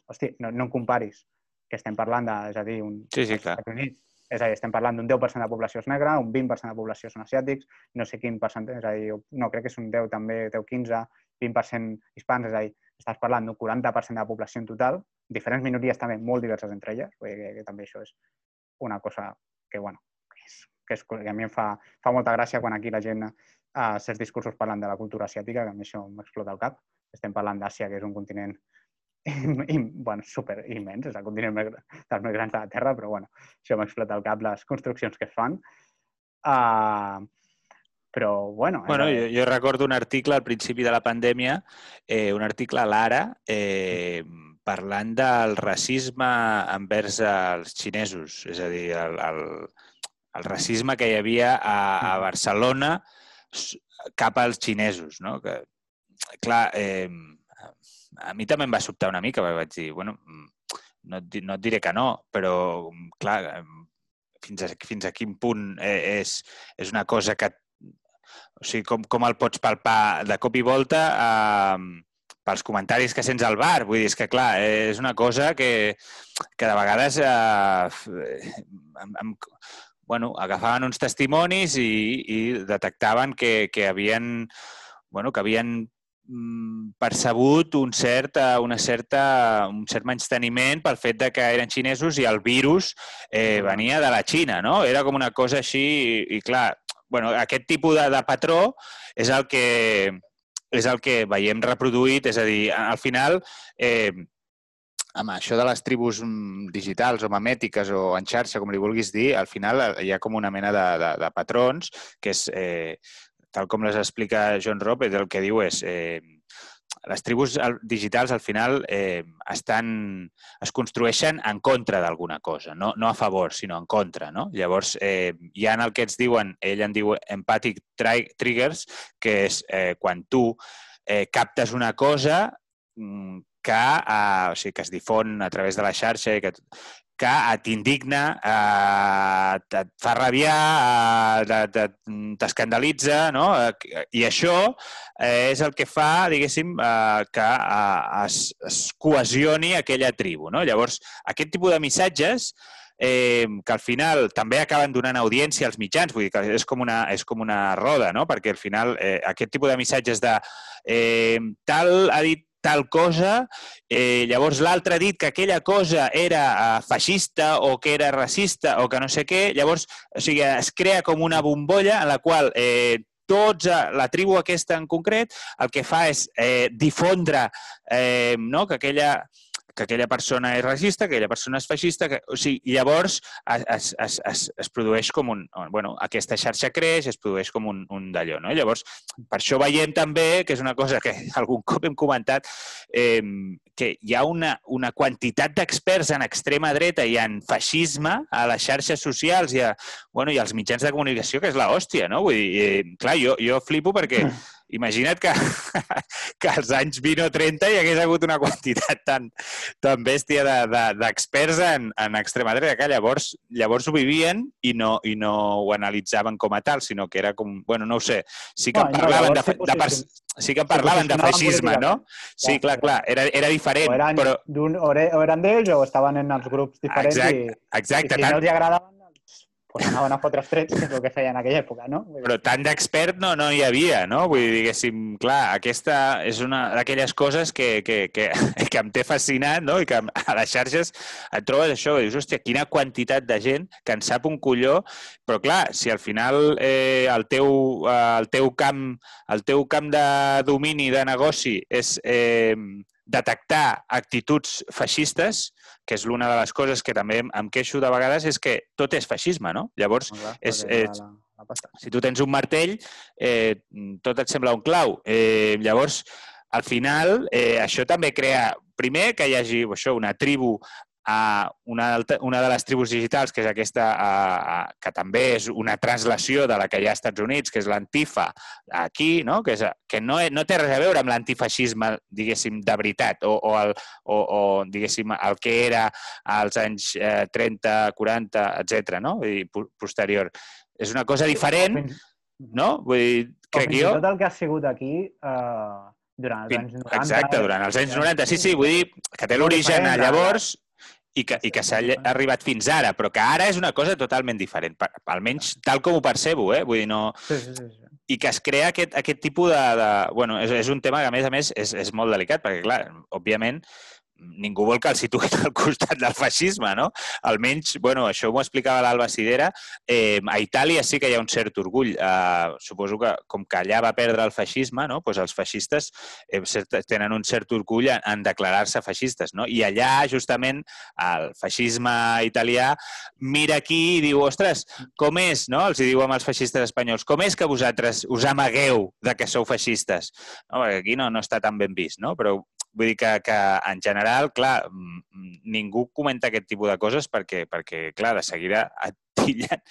hosti, no, no en comparis, que estem parlant de, és a dir, un... Sí, sí, clar. Units, és a dir, estem parlant d'un 10% de població és negra, un 20% de població són asiàtics, no sé quin percentatge, és a dir, no, crec que és un 10 també, 10-15, 20% hispans, és a dir, estàs parlant d'un 40% de la població en total, diferents minories també molt diverses entre elles, vull dir que, que també això és una cosa que, bueno, que, és, que, és, que a mi em fa, fa molta gràcia quan aquí la gent a certs discursos parlant de la cultura asiàtica, que a mi això m'explota el cap. Estem parlant d'Àsia, que és un continent bueno, super immens, és el continent més, dels més grans de la Terra, però bueno, això m'explota el cap les construccions que es fan. Uh, però, bueno... Bueno, jo, jo recordo un article al principi de la pandèmia, eh, un article a l'Ara, eh, parlant del racisme envers els xinesos, és a dir, el, el, el racisme que hi havia a, a mm. Cap als xinesos, no? Que, clar, eh, a mi també em va sobtar una mica, vaig dir, bueno, no et, no et diré que no, però, clar, fins a, fins a quin punt eh, és, és una cosa que... O sigui, com, com el pots palpar de cop i volta eh, pels comentaris que sents al bar. Vull dir, és que, clar, és una cosa que, que de vegades eh, em, em, bueno, agafaven uns testimonis i, i detectaven que, que havien, bueno, que havien mm, percebut un cert, eh, una certa, un cert menysteniment pel fet de que eren xinesos i el virus eh, venia de la Xina, no? Era com una cosa així i, i clar, bueno, aquest tipus de, de patró és el que és el que veiem reproduït, és a dir, al final eh, amb això de les tribus mm, digitals o memètiques o en xarxa, com li vulguis dir, al final eh, hi ha com una mena de, de, de patrons que és, eh, tal com les explica John Rope, el que diu és eh, les tribus digitals al final eh, estan, es construeixen en contra d'alguna cosa, no, no a favor, sinó en contra. No? Llavors, eh, hi ha el que ens diuen, ell en diu empathic triggers, que és eh, quan tu eh, captes una cosa mm, que, eh, o sigui, que es difon a través de la xarxa i que, que t'indigna, eh, et fa rabiar, eh, t'escandalitza, no? I això eh, és el que fa, diguéssim, eh, que eh, es, es cohesioni aquella tribu, no? Llavors, aquest tipus de missatges eh, que al final també acaben donant audiència als mitjans, vull dir que és com una, és com una roda, no? perquè al final eh, aquest tipus de missatges de eh, tal ha dit tal cosa, eh, llavors l'altre ha dit que aquella cosa era eh, feixista o que era racista o que no sé què, llavors o sigui, es crea com una bombolla en la qual eh, tots, eh, la tribu aquesta en concret, el que fa és eh, difondre eh, no? que aquella que aquella persona és racista, que aquella persona és feixista, que, o sigui, llavors es, es, es, es produeix com un... Bueno, aquesta xarxa creix, es produeix com un, un d'allò, no? Llavors, per això veiem també, que és una cosa que (laughs) algun cop hem comentat, eh, que hi ha una, una quantitat d'experts en extrema dreta i en feixisme a les xarxes socials i, a, bueno, i als mitjans de comunicació, que és la hòstia, no? Vull dir, eh, clar, jo, jo flipo perquè (laughs) imagina't que, (laughs) que als anys 20 o 30 hi hagués hagut una quantitat tan, tan bèstia d'experts de, de, en, en extrema dreta, que llavors, llavors ho vivien i no, i no ho analitzaven com a tal, sinó que era com... Bueno, no ho sé. Sí que no, parlaven no, de, de, de, sí que parlaven de feixisme, no? Sí, clar, clar, era, era diferent. O eren, però... o eren d'ells o estaven en els grups diferents exacte, i, exacte, i si tant... no els agradaven pues anaven a fotre els trets, que és el que feien en aquella època, no? Però tant d'expert no, no hi havia, no? Vull dir, diguéssim, clar, aquesta és una d'aquelles coses que, que, que, (laughs) que em té fascinat, no? I que a les xarxes et trobes això, i dius, hòstia, quina quantitat de gent que en sap un colló, però clar, si al final eh, el, teu, eh, el, teu camp, el teu camp de domini de negoci és eh, detectar actituds feixistes, que és l'una de les coses que també em queixo de vegades, és que tot és feixisme, no? Llavors, clar, és, és, la, la si tu tens un martell, eh, tot et sembla un clau. Eh, llavors, al final, eh, això també crea, primer, que hi hagi això, una tribu a una, una de les tribus digitals, que és aquesta, a, a, que també és una translació de la que hi ha als Estats Units, que és l'antifa aquí, no? que, és, que no, no té res a veure amb l'antifeixisme, diguéssim, de veritat, o, o, el, o, o diguéssim, el que era als anys eh, 30, 40, etc. no? I posterior. És una cosa diferent, no? Vull dir, crec que jo... tot el que ha sigut aquí... Eh, durant els anys 90... Exacte, durant els anys 90. Sí, sí, vull dir que té l'origen a llavors, i que, i que s'ha arribat fins ara, però que ara és una cosa totalment diferent, almenys tal com ho percebo, eh? Vull dir, no... Sí, sí, sí. I que es crea aquest, aquest tipus de... de... Bueno, és, és un tema que, a més a més, és, és molt delicat, perquè, clar, òbviament, ningú vol que el situïn al costat del feixisme, no? Almenys, bueno, això m'ho explicava l'Alba Sidera, eh, a Itàlia sí que hi ha un cert orgull. Eh, suposo que, com que allà va perdre el feixisme, no? pues els feixistes eh, tenen un cert orgull en, en declarar-se feixistes, no? I allà, justament, el feixisme italià mira aquí i diu, ostres, com és, no? Els diu amb els feixistes espanyols, com és que vosaltres us amagueu de que sou feixistes? No, perquè aquí no, no està tan ben vist, no? Però Vull dir que, que en general, clar, ningú comenta aquest tipus de coses perquè, perquè clar, de seguida et pillen,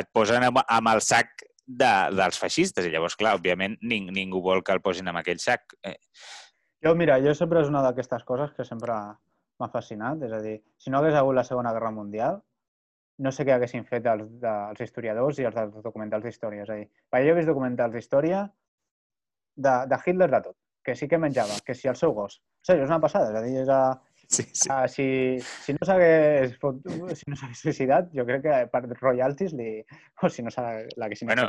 et posen amb, amb el sac de, dels feixistes i llavors, clar, òbviament ning, ningú vol que el posin amb aquell sac. Eh. Jo, mira, jo sempre és una d'aquestes coses que sempre m'ha fascinat, és a dir, si no hagués hagut la Segona Guerra Mundial, no sé què haguessin fet els, els historiadors i els dels documentals d'història. És a dir, jo he vist documentals d'història de, de Hitler de tot que sí que menjava, que si el seu gos. O sigui, és una passada, és a dir, és a, Sí, sí. Uh, si, si no s'hagués si no suïcidat, jo crec que per royalties li... o si no l'haguessin bueno,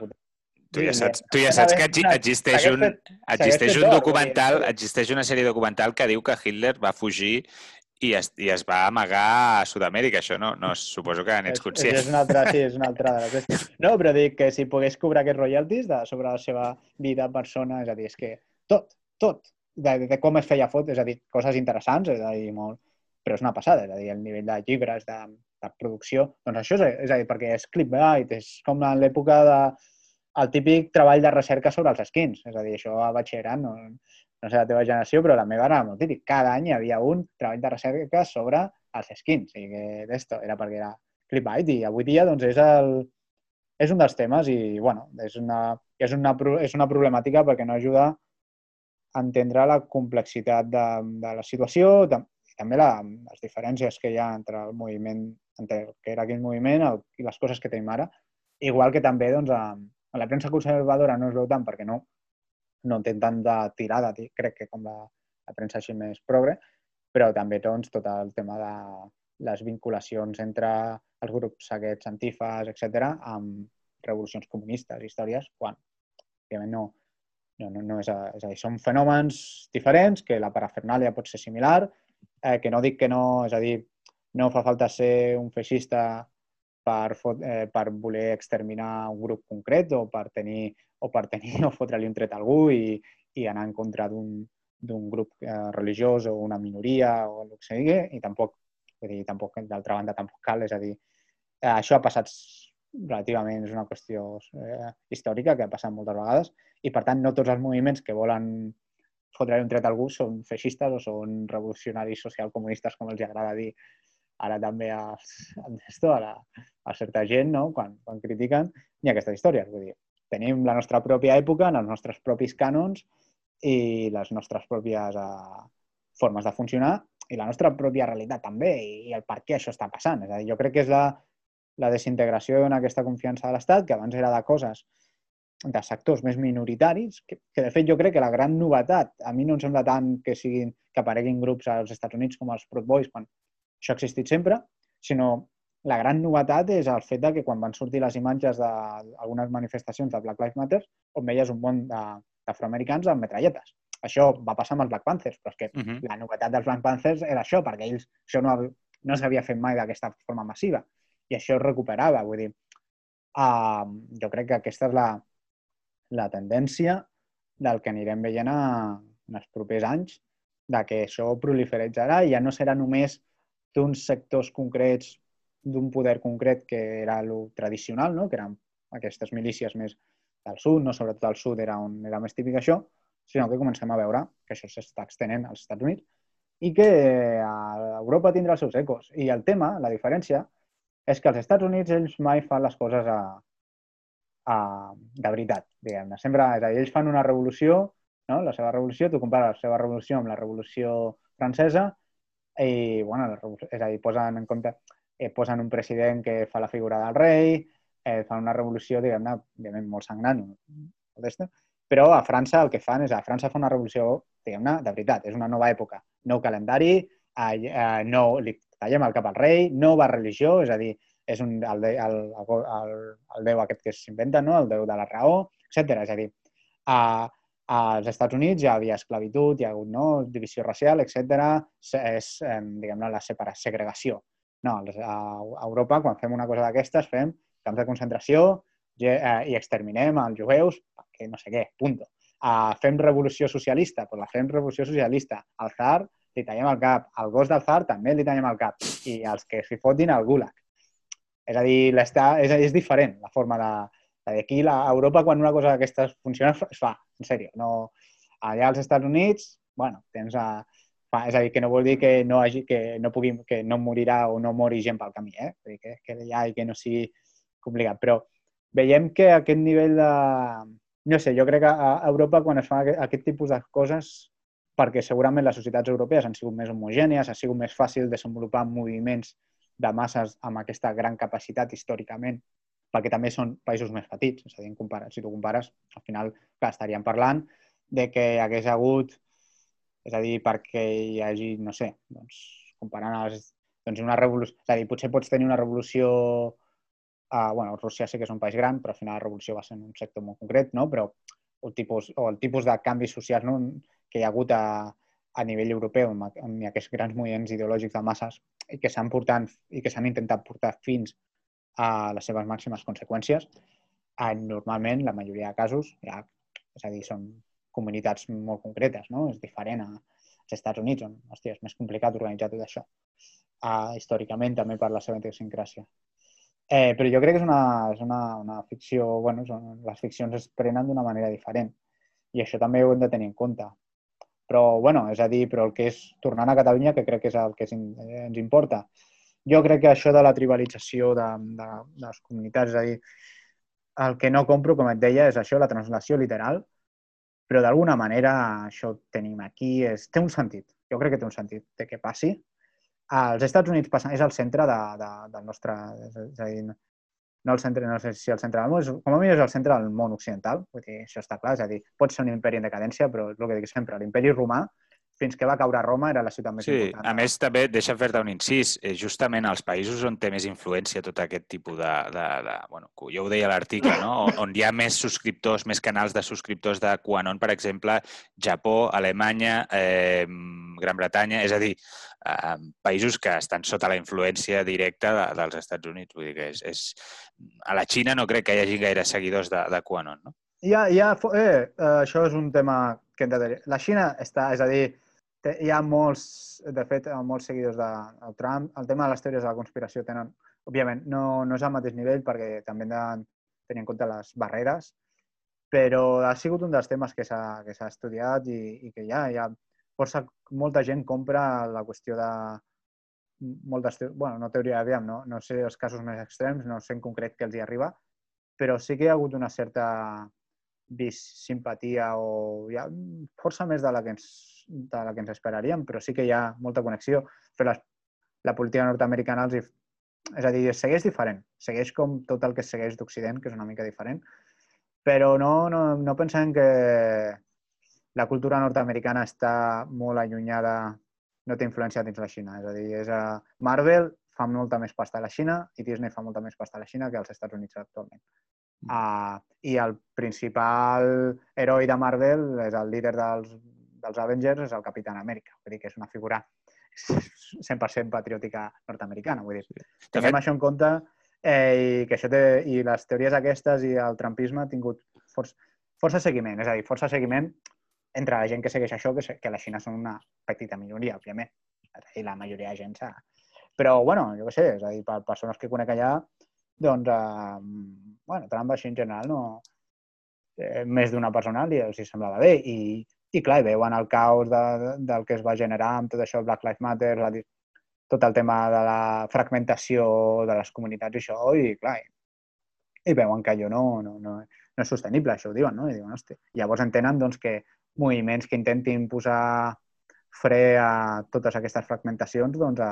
Tu ja saps, tu ja saps que existeix un, existeix un documental, existeix una sèrie documental que diu que Hitler va fugir i es, i es va amagar a Sud-amèrica. Això no, no suposo que n'ets conscient. És, és una altra, sí, és una altra de les (laughs) No, però dic que si pogués cobrar aquests royalties de, sobre la seva vida, persona, és a dir, és que tot, tot, de, de com es feia fotos, és a dir, coses interessants, és a dir, molt... però és una passada, és a dir, el nivell de llibres, de, de producció, doncs això és, és a dir, perquè és clickbait, és com en l'època de el típic treball de recerca sobre els skins, és a dir, això a batxillerat no, no sé la teva generació, però la meva era molt típic. Cada any hi havia un treball de recerca sobre els skins. Sigui que d'esto era perquè era clickbait i avui dia doncs, és, el, és un dels temes i bueno, és, una, és, una, és una problemàtica perquè no ajuda entendre la complexitat de, de la situació i també la, les diferències que hi ha entre el moviment, entre el que era aquell moviment el, i les coses que tenim ara. Igual que també doncs, a, a la premsa conservadora no es veu tant perquè no, no té tant de tirada, crec que com la, la premsa així més progre, però també doncs, tot el tema de les vinculacions entre els grups aquests antifas, etc amb revolucions comunistes, històries, quan, òbviament, no, no, no, no és, a, és a dir, són fenòmens diferents, que la parafernàlia pot ser similar, eh, que no dic que no, és a dir, no fa falta ser un feixista per, eh, per voler exterminar un grup concret o per tenir o per tenir (laughs) o fotre-li un tret a algú i, i anar en contra d'un grup eh, religiós o una minoria o el que sigui, i tampoc, dir, tampoc d'altra banda, tampoc cal, és a dir, eh, això ha passat relativament, és una qüestió eh, històrica que ha passat moltes vegades i, per tant, no tots els moviments que volen fotre un tret a algú són feixistes o són revolucionaris socialcomunistes, com els agrada dir ara també a, a, a, a certa gent, no? quan, quan critiquen, ni aquestes històries. Vull dir, tenim la nostra pròpia època, els nostres propis cànons i les nostres pròpies uh, formes de funcionar i la nostra pròpia realitat també i, el per què això està passant. És a dir, jo crec que és la, la desintegració en aquesta confiança de l'Estat, que abans era de coses de sectors més minoritaris, que, que de fet jo crec que la gran novetat, a mi no em sembla tant que siguin que apareguin grups als Estats Units com els Proud Boys, quan això ha existit sempre, sinó la gran novetat és el fet de que quan van sortir les imatges d'algunes manifestacions de Black Lives Matter, on veies un món d'afroamericans amb metralletes. Això va passar amb els Black Panthers, però és que uh -huh. la novetat dels Black Panthers era això, perquè ells això no, no s'havia fet mai d'aquesta forma massiva i això es recuperava. Vull dir, uh, jo crec que aquesta és la, la tendència del que anirem veient a, en els propers anys, de que això proliferitzarà i ja no serà només d'uns sectors concrets d'un poder concret que era el tradicional, no? que eren aquestes milícies més del sud, no? sobretot al sud era on era més típic això, sinó que comencem a veure que això s'està extenent als Estats Units i que Europa tindrà els seus ecos. I el tema, la diferència, és que als Estats Units ells mai fan les coses a, a, de veritat, diguem-ne. Sempre, és a dir, ells fan una revolució, no? la seva revolució, tu compares la seva revolució amb la revolució francesa i, bueno, és a dir, posen en compte eh, posen un president que fa la figura del rei, eh, fan una revolució, diguem-ne, òbviament molt sagnant, però a França el que fan és, a França fa una revolució, diguem-ne, de veritat, és una nova època, nou calendari, eh, eh, no tallem el cap al rei, nova religió, és a dir, és un, el, el, el, el déu aquest que s'inventa, no? el déu de la raó, etc. És a dir, a, als Estats Units hi havia esclavitud, hi ha hagut no? divisió racial, etc. És, eh, diguem-ne, la separació, segregació. No, a Europa, quan fem una cosa d'aquestes, fem camps de concentració eh, i exterminem els jueus, que no sé què, punto. Uh, fem revolució socialista, doncs la fem revolució socialista. Al zar li tallem el cap, al gos del zar també li tallem el cap i els que s'hi fotin al gulag. És a dir, és, és diferent la forma de... Aquí a Europa, quan una cosa d'aquestes funciona, es fa, en sèrio. No, allà als Estats Units, bueno, tens a, fa, és a dir, que no vol dir que no, hagi, que no, pugui, que no morirà o no mori gent pel camí, eh? Vull dir que, que ja i que no sigui complicat. Però veiem que aquest nivell de... No sé, jo crec que a Europa quan es fa aquest, aquest tipus de coses perquè segurament les societats europees han sigut més homogènies, ha sigut més fàcil desenvolupar moviments de masses amb aquesta gran capacitat històricament, perquè també són països més petits. És a dir, comparat, si tu compares, al final clar, estaríem parlant de que hagués hagut és a dir, perquè hi hagi, no sé, doncs, comparant les, doncs una revolució... És a dir, potser pots tenir una revolució... Uh, bueno, Rússia sí que és un país gran, però al final la revolució va ser en un sector molt concret, no? Però el tipus, o el tipus de canvis socials no? que hi ha hagut a, a nivell europeu amb, amb aquests grans moviments ideològics de masses i que s'han portat i que s'han intentat portar fins a les seves màximes conseqüències, normalment, la majoria de casos, ja, és a dir, són comunitats molt concretes, no? És diferent als Estats Units, on, hòstia, és més complicat organitzar tot això. Uh, històricament, també per la seva idiosincràsia. Eh, però jo crec que és una, és una, una ficció... bueno, són, les ficcions es prenen d'una manera diferent. I això també ho hem de tenir en compte. Però, bueno, és a dir, però el que és tornant a Catalunya, que crec que és el que ens importa, jo crec que això de la tribalització de, de, de les comunitats, és a dir, el que no compro, com et deia, és això, la translació literal, però d'alguna manera això ho tenim aquí, és, té un sentit. Jo crec que té un sentit de que passi. Als Estats Units passa, és el centre de, de, del nostre... És a dir, no el centre, no sé si el centre del món, és, com a mínim és el centre del món occidental, vull dir, això està clar, és a dir, pot ser un imperi en decadència, però és el que dic sempre, l'imperi romà fins que va caure Roma era la ciutat més sí, important. a més també, deixa fer-te un incís, eh, justament als països on té més influència tot aquest tipus de... de, de bueno, jo ho deia a l'article, no? on hi ha més subscriptors, més canals de subscriptors de QAnon, per exemple, Japó, Alemanya, eh, Gran Bretanya, és a dir, eh, països que estan sota la influència directa de, dels Estats Units. Vull dir que és, és... A la Xina no crec que hi hagi gaire seguidors de, de QAnon, no? Hi ha, eh, això és un tema que hem de dir. La Xina està, és a dir, hi ha molts, de fet, molts seguidors de el Trump. El tema de les teories de la conspiració tenen, òbviament, no, no és al mateix nivell perquè també hem de tenir en compte les barreres, però ha sigut un dels temes que s'ha estudiat i, i que ja hi ha força, molta gent compra la qüestió de moltes, bueno, no teoria, aviam, no, no sé els casos més extrems, no sé en concret què els hi arriba, però sí que hi ha hagut una certa vist simpatia o ha força més de la que ens, de la que ens esperaríem, però sí que hi ha molta connexió. Però la, la política nord-americana els és a dir, segueix diferent. Segueix com tot el que segueix d'Occident, que és una mica diferent, però no, no, no pensem que la cultura nord-americana està molt allunyada, no té influència dins la Xina. És a dir, és a Marvel fa molta més pasta a la Xina i Disney fa molta més pasta a la Xina que als Estats Units actualment. Uh, I el principal heroi de Marvel és el líder dels, dels Avengers, és el Capitán Amèrica. Vull dir que és una figura 100% patriòtica nord-americana. Vull dir, sí. tinguem fet... això en compte eh, i que això té, i les teories aquestes i el trumpisme ha tingut força, força seguiment, és a dir, força seguiment entre la gent que segueix això, que, que la Xina són una petita minoria, òbviament. I la majoria de gent s'ha... Però, bueno, jo què sé, és a dir, per persones que conec allà, doncs, eh, bueno, Trump així en general no... Eh, més d'una persona li, els semblava bé i, i clar, veuen el caos de, de, del que es va generar amb tot això, Black Lives Matter, la, tot el tema de la fragmentació de les comunitats i això, i clar, i, i veuen que allò no, no, no, no és sostenible, això ho diuen, no? I diuen, hosti. Llavors entenen doncs, que moviments que intentin posar fre a totes aquestes fragmentacions, doncs a,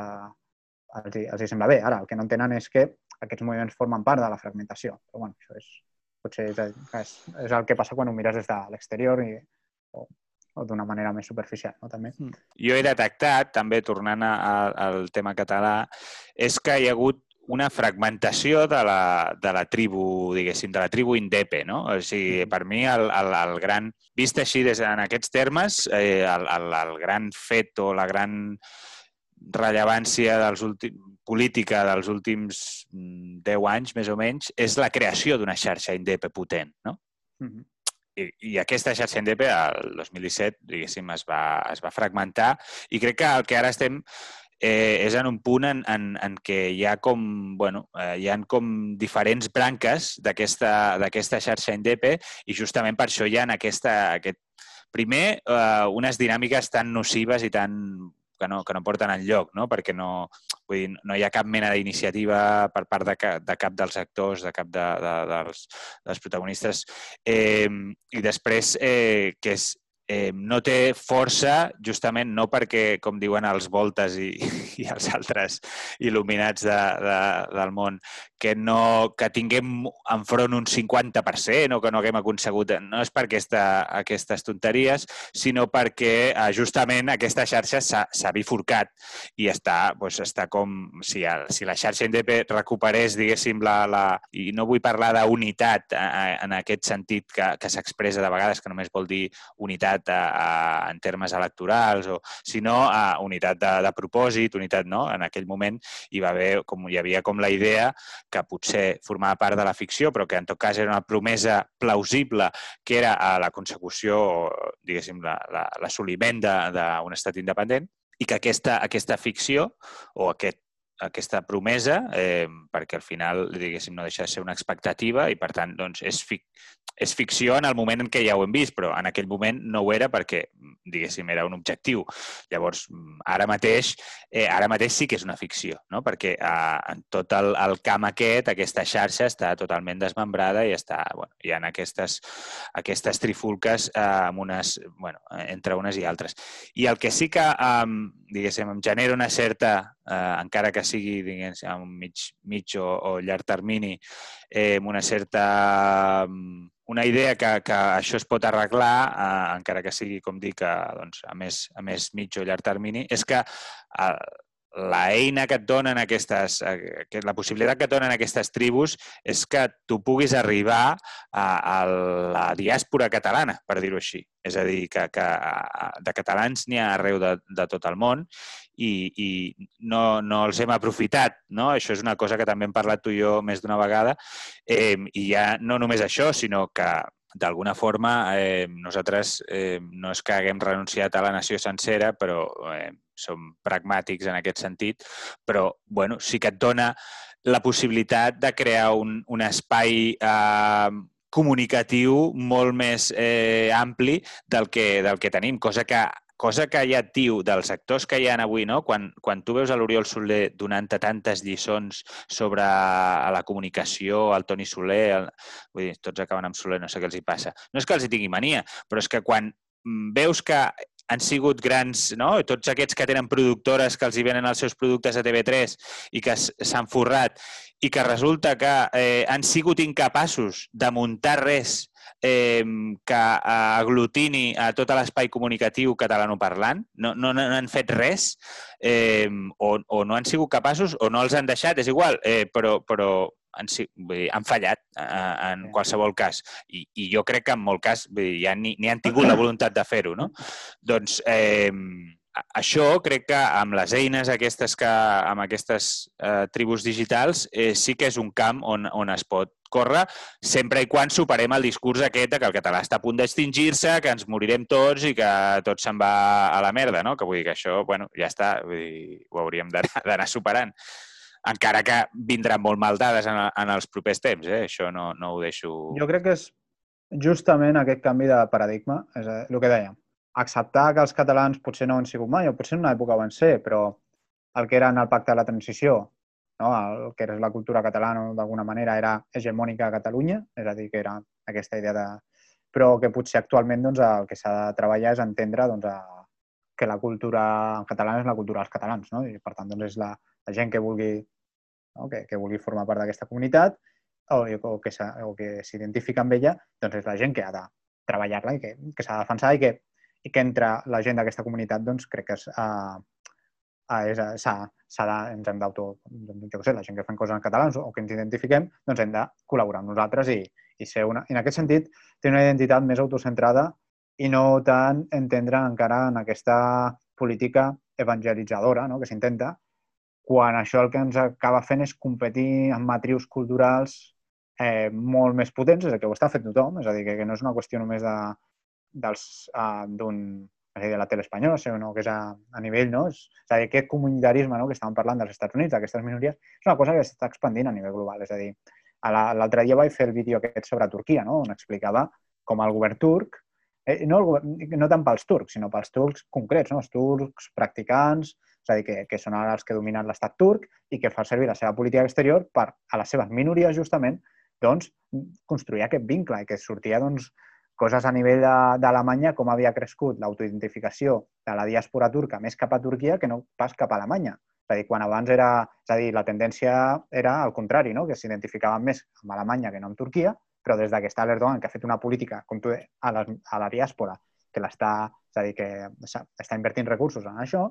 els, els hi sembla bé. Ara, el que no entenen és que aquests moviments formen part de la fragmentació. Però bueno, això és, potser és, és, és el que passa quan ho mires des de l'exterior i, o, o d'una manera més superficial, no? també. Mm. Jo he detectat, també tornant a, a, al tema català, és que hi ha hagut una fragmentació de la, de la tribu, diguéssim, de la tribu indepe, no? O sigui, mm. per mi el, el, el gran... Vist així des, en aquests termes, eh, el, el, el gran fet o la gran rellevància dels últims, política dels últims 10 mm, anys, més o menys, és la creació d'una xarxa INDEP potent, no? Mm -hmm. I, I aquesta xarxa INDEP, el 2017, diguéssim, es va, es va fragmentar i crec que el que ara estem eh, és en un punt en, en, en què hi ha com, bueno, eh, hi ha com diferents branques d'aquesta xarxa INDEP i justament per això hi ha aquesta, aquest, primer, eh, unes dinàmiques tan nocives i tan que no, que no porten enlloc, no? perquè no, vull dir, no hi ha cap mena d'iniciativa per part de, cap, de cap dels actors, de cap de, de, dels, dels protagonistes. Eh, I després, eh, que és eh, no té força justament no perquè, com diuen els voltes i, i els altres il·luminats de, de, del món, que, no, que tinguem enfront un 50% o que no haguem aconsegut, no és per aquesta, aquestes tonteries, sinó perquè eh, justament aquesta xarxa s'ha bifurcat i està, doncs, està com si, el, si la xarxa INDEP recuperés, diguéssim, la, la, i no vull parlar d'unitat en aquest sentit que, que s'expressa de vegades, que només vol dir unitat unitat a, a, en termes electorals, o, sinó a unitat de, de propòsit, unitat, no? En aquell moment hi va haver, com hi havia com la idea que potser formava part de la ficció, però que en tot cas era una promesa plausible que era a la consecució, diguéssim, l'assoliment d'un estat independent, i que aquesta, aquesta ficció o aquest aquesta promesa, eh, perquè al final, diguéssim, no deixa de ser una expectativa i, per tant, doncs, és fic és ficció en el moment en què ja ho hem vist, però en aquell moment no ho era perquè, diguéssim, era un objectiu. Llavors, ara mateix, eh, ara mateix sí que és una ficció, no? perquè eh, en tot el, el camp aquest, aquesta xarxa està totalment desmembrada i està, bueno, hi ha aquestes, aquestes trifulques eh, amb unes, bueno, entre unes i altres. I el que sí que, eh, diguéssim, em genera una certa eh, encara que sigui diguéssim, a un mig, mig o, o llarg termini, eh, amb una certa mm, una idea que, que això es pot arreglar, eh, encara que sigui, com dic, a, doncs, a, més, a més mig o llarg termini, és que eh, la eina que et donen aquestes, eh, la possibilitat que et donen aquestes tribus és que tu puguis arribar a, a la diàspora catalana, per dir-ho així. És a dir, que, que de catalans n'hi ha arreu de, de tot el món i, i no, no els hem aprofitat. No? Això és una cosa que també hem parlat tu i jo més d'una vegada. Eh, I ja no només això, sinó que d'alguna forma eh, nosaltres eh, no és que haguem renunciat a la nació sencera, però eh, som pragmàtics en aquest sentit, però bueno, sí que et dona la possibilitat de crear un, un espai eh, comunicatiu molt més eh, ampli del que, del que tenim, cosa que cosa que ja et diu dels actors que hi ha avui, no? quan, quan tu veus a l'Oriol Soler donant-te tantes lliçons sobre la comunicació, el Toni Soler, el... vull dir, tots acaben amb Soler, no sé què els hi passa. No és que els hi tingui mania, però és que quan mm, veus que han sigut grans, no? tots aquests que tenen productores que els hi venen els seus productes a TV3 i que s'han forrat i que resulta que eh, han sigut incapaços de muntar res eh, que aglutini a tot l'espai comunicatiu catalanoparlant, no, no, no han fet res, eh, o, o no han sigut capaços o no els han deixat, és igual, eh, però, però han, vull dir, han fallat eh, en qualsevol cas. I, I jo crec que en molt cas vull dir, ja ni, ni han tingut la voluntat de fer-ho. No? Doncs eh, això crec que amb les eines aquestes que, amb aquestes eh, tribus digitals eh, sí que és un camp on, on es pot córrer, sempre i quan superem el discurs aquest de que el català està a punt d'extingir-se, que ens morirem tots i que tot se'n va a la merda, no? Que vull dir que això, bueno, ja està, vull dir, ho hauríem d'anar (laughs) superant encara que vindran molt mal dades en, en els propers temps, eh? això no, no ho deixo... Jo crec que és justament aquest canvi de paradigma, és el que dèiem, acceptar que els catalans potser no han sigut mai, o potser en una època van ser, però el que era en el pacte de la transició, no? el que era la cultura catalana d'alguna manera era hegemònica a Catalunya, és a dir, que era aquesta idea de... però que potser actualment doncs, el que s'ha de treballar és entendre doncs, a... que la cultura catalana és la cultura dels catalans, no? i per tant doncs, és la, la gent que vulgui no? que, que vulgui formar part d'aquesta comunitat o, o que s'identifica amb ella, doncs és la gent que ha de treballar-la i que, que s'ha de defensar i que, i que entre la gent d'aquesta comunitat doncs, crec que és, uh, és, s'ha, s'ha de, ens hem d'auto, jo què sé, la gent que fem coses en català o que ens identifiquem, doncs hem de col·laborar amb nosaltres i, i ser una... I en aquest sentit, té una identitat més autocentrada i no tant entendre encara en aquesta política evangelitzadora no? que s'intenta, quan això el que ens acaba fent és competir amb matrius culturals eh, molt més potents, és el que ho està fent tothom, és a dir, que, que no és una qüestió només de, uh, d'un, de la tele espanyola, sinó que és a, a nivell, no? És, és a dir, aquest comunitarisme no? que estàvem parlant dels Estats Units, d'aquestes minories, és una cosa que s'està expandint a nivell global. És a dir, l'altre dia vaig fer el vídeo aquest sobre Turquia, no? on explicava com el govern turc, eh, no, el, no tant pels turcs, sinó pels turcs concrets, no? els turcs practicants, és a dir, que, que són ara els que dominen l'estat turc i que fa servir la seva política exterior per a les seves minories, justament, doncs, construir aquest vincle i que sortia doncs, coses a nivell d'Alemanya, com havia crescut l'autoidentificació de la diàspora turca més cap a Turquia que no pas cap a Alemanya. És a dir, quan abans era... És a dir, la tendència era al contrari, no? que s'identificaven més amb Alemanya que no amb Turquia, però des que està l'Erdogan, que ha fet una política com tu, a, la, a la diàspora, que l'està, és a dir, que està invertint recursos en això,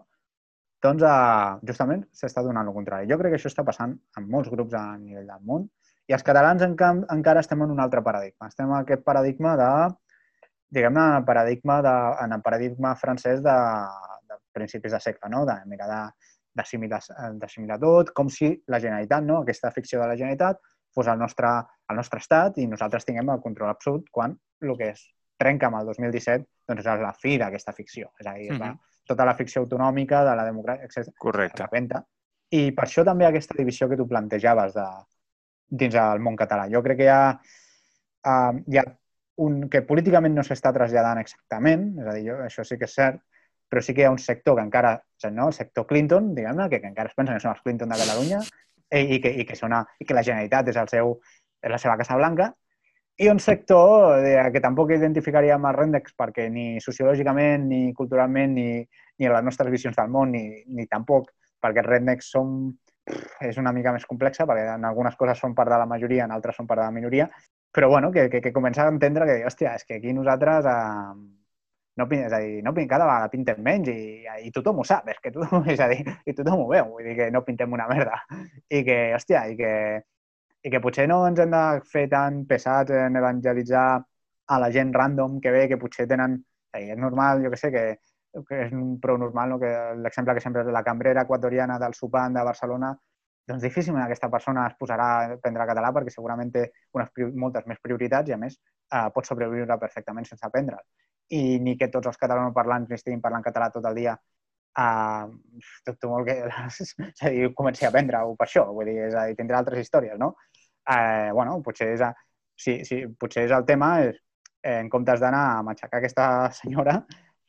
doncs uh, justament s'està donant el contrari. Jo crec que això està passant en molts grups a nivell del món i els catalans en camp, encara estem en un altre paradigma. Estem en aquest paradigma de, diguem-ne, paradigma de, en el paradigma francès de, de principis de segle, no? de mirar d'assimilar tot, com si la Generalitat, no? aquesta ficció de la Generalitat, fos el nostre, el nostre estat i nosaltres tinguem el control absolut quan el que es trenca amb el 2017 doncs és la fi d'aquesta ficció. És a dir, mm -hmm. va, tota la ficció autonòmica, de la democràcia, etc. Correcte. Repenta. I per això també aquesta divisió que tu plantejaves de, dins del món català. Jo crec que hi ha, uh, hi ha un, que políticament no s'està traslladant exactament, és a dir, jo, això sí que és cert, però sí que hi ha un sector que encara, no, el sector Clinton, diguem-ne, que, que encara es pensa que són els Clinton de Catalunya i, i, que, i, que, són a, i que la Generalitat és, el seu, és la seva Casa Blanca, i un sector eh, que tampoc identificaria amb el Rendex perquè ni sociològicament, ni culturalment, ni, ni a les nostres visions del món, ni, ni tampoc perquè els Rednecks som, és una mica més complexa, perquè en algunes coses són part de la majoria, en altres són part de la minoria, però bueno, que, que, que comença a entendre que, hòstia, és que aquí nosaltres eh, no, és a dir, no, cada vegada pintem menys i, i tothom ho sap, és que tothom, (laughs) és a dir, i tothom ho veu, vull dir que no pintem una merda. I que, hòstia, i que, i que potser no ens hem de fer tan pesats en evangelitzar a la gent random que ve, que potser tenen... És normal, jo que sé, que, que és prou normal, no? que l'exemple que sempre és la cambrera equatoriana del Supan de Barcelona, doncs difícilment aquesta persona es posarà a aprendre català perquè segurament té unes, moltes més prioritats i, a més, eh, pot sobreviure perfectament sense aprendre i ni que tots els catalanoparlants estiguin parlant català tot el dia uh, dubto molt que (laughs) és a dir, comenci a aprendre-ho per això, vull dir, és a dir, tindrà altres històries, no? Uh, bueno, potser és, a, sí, sí, potser és el tema, és, eh, en comptes d'anar a matxacar aquesta senyora,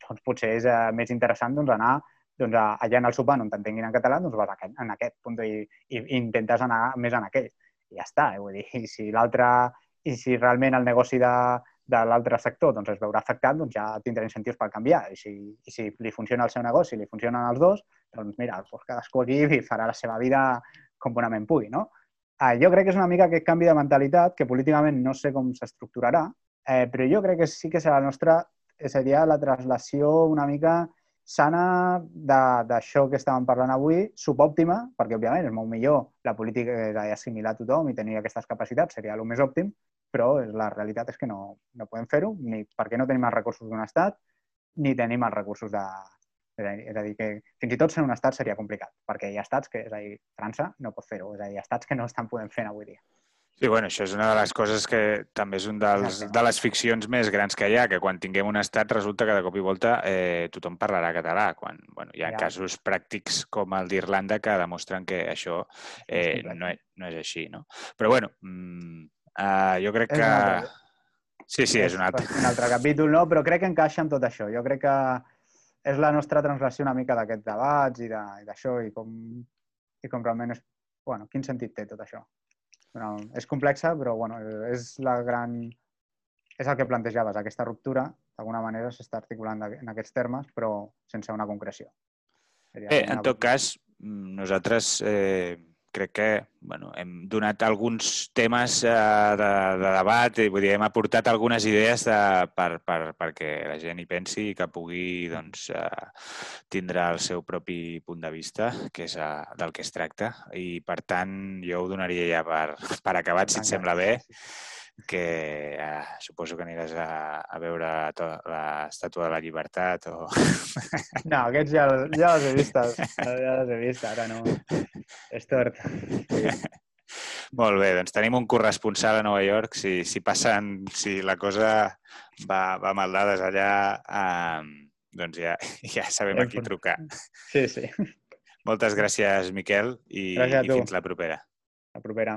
doncs potser és uh, més interessant doncs, anar doncs, allà en el sopar on t'entenguin en català, doncs vas en aquest punt i, i intentes anar més en aquell. I ja està, eh? vull dir, i si l'altre, i si realment el negoci de, de l'altre sector doncs es veurà afectat, doncs ja tindrà incentius per canviar. I si, i si li funciona el seu negoci, li funcionen els dos, doncs mira, doncs cadascú aquí (laughs) farà la seva vida com bonament pugui, no? Eh, jo crec que és una mica aquest canvi de mentalitat que políticament no sé com s'estructurarà, eh, però jo crec que sí que serà la nostra, seria la traslació una mica sana d'això que estàvem parlant avui, subòptima, perquè òbviament és molt millor la política assimilar a tothom i tenir aquestes capacitats, seria el més òptim, però la realitat és que no, no podem fer-ho, ni perquè no tenim els recursos d'un estat, ni tenim els recursos de... És a dir, que fins i tot ser un estat seria complicat, perquè hi ha estats que, és a dir, França no pot fer-ho, és a dir, hi ha estats que no estan podent fer avui dia. Sí, bueno, això és una de les coses que també és un dels, de les ficcions més grans que hi ha, que quan tinguem un estat resulta que de cop i volta eh, tothom parlarà català, quan bueno, hi ha ja. casos pràctics com el d'Irlanda que demostren que això eh, no, és, no és així, no? Però bueno, mmm, Uh, jo crec que... Sí, sí, és, un altre. Un altre capítol, no? Però crec que encaixa amb tot això. Jo crec que és la nostra translació una mica d'aquests debats i d'això i, com, i com realment és... Bueno, quin sentit té tot això? Bueno, és complexa, però bueno, és la gran... És el que plantejaves, aquesta ruptura, d'alguna manera s'està articulant en aquests termes, però sense una concreció. Seria Bé, en tot cas, mm, nosaltres eh, crec que bueno, hem donat alguns temes eh, de, de debat, i vull dir, hem aportat algunes idees de, per, per, perquè la gent hi pensi i que pugui doncs, eh, tindre el seu propi punt de vista, que és eh, del que es tracta. I, per tant, jo ho donaria ja per, per acabat, si et sembla bé que eh, suposo que aniràs a, a veure l'estàtua de la llibertat o... No, aquests ja, ja els he vist, ja els he vist, ara no. És tort. Molt bé, doncs tenim un corresponsal a Nova York. Si, si passen, si la cosa va, va mal dades allà, eh, doncs ja, ja sabem a qui trucar. Sí, sí. Moltes gràcies, Miquel, i, gràcies i fins la propera. La propera.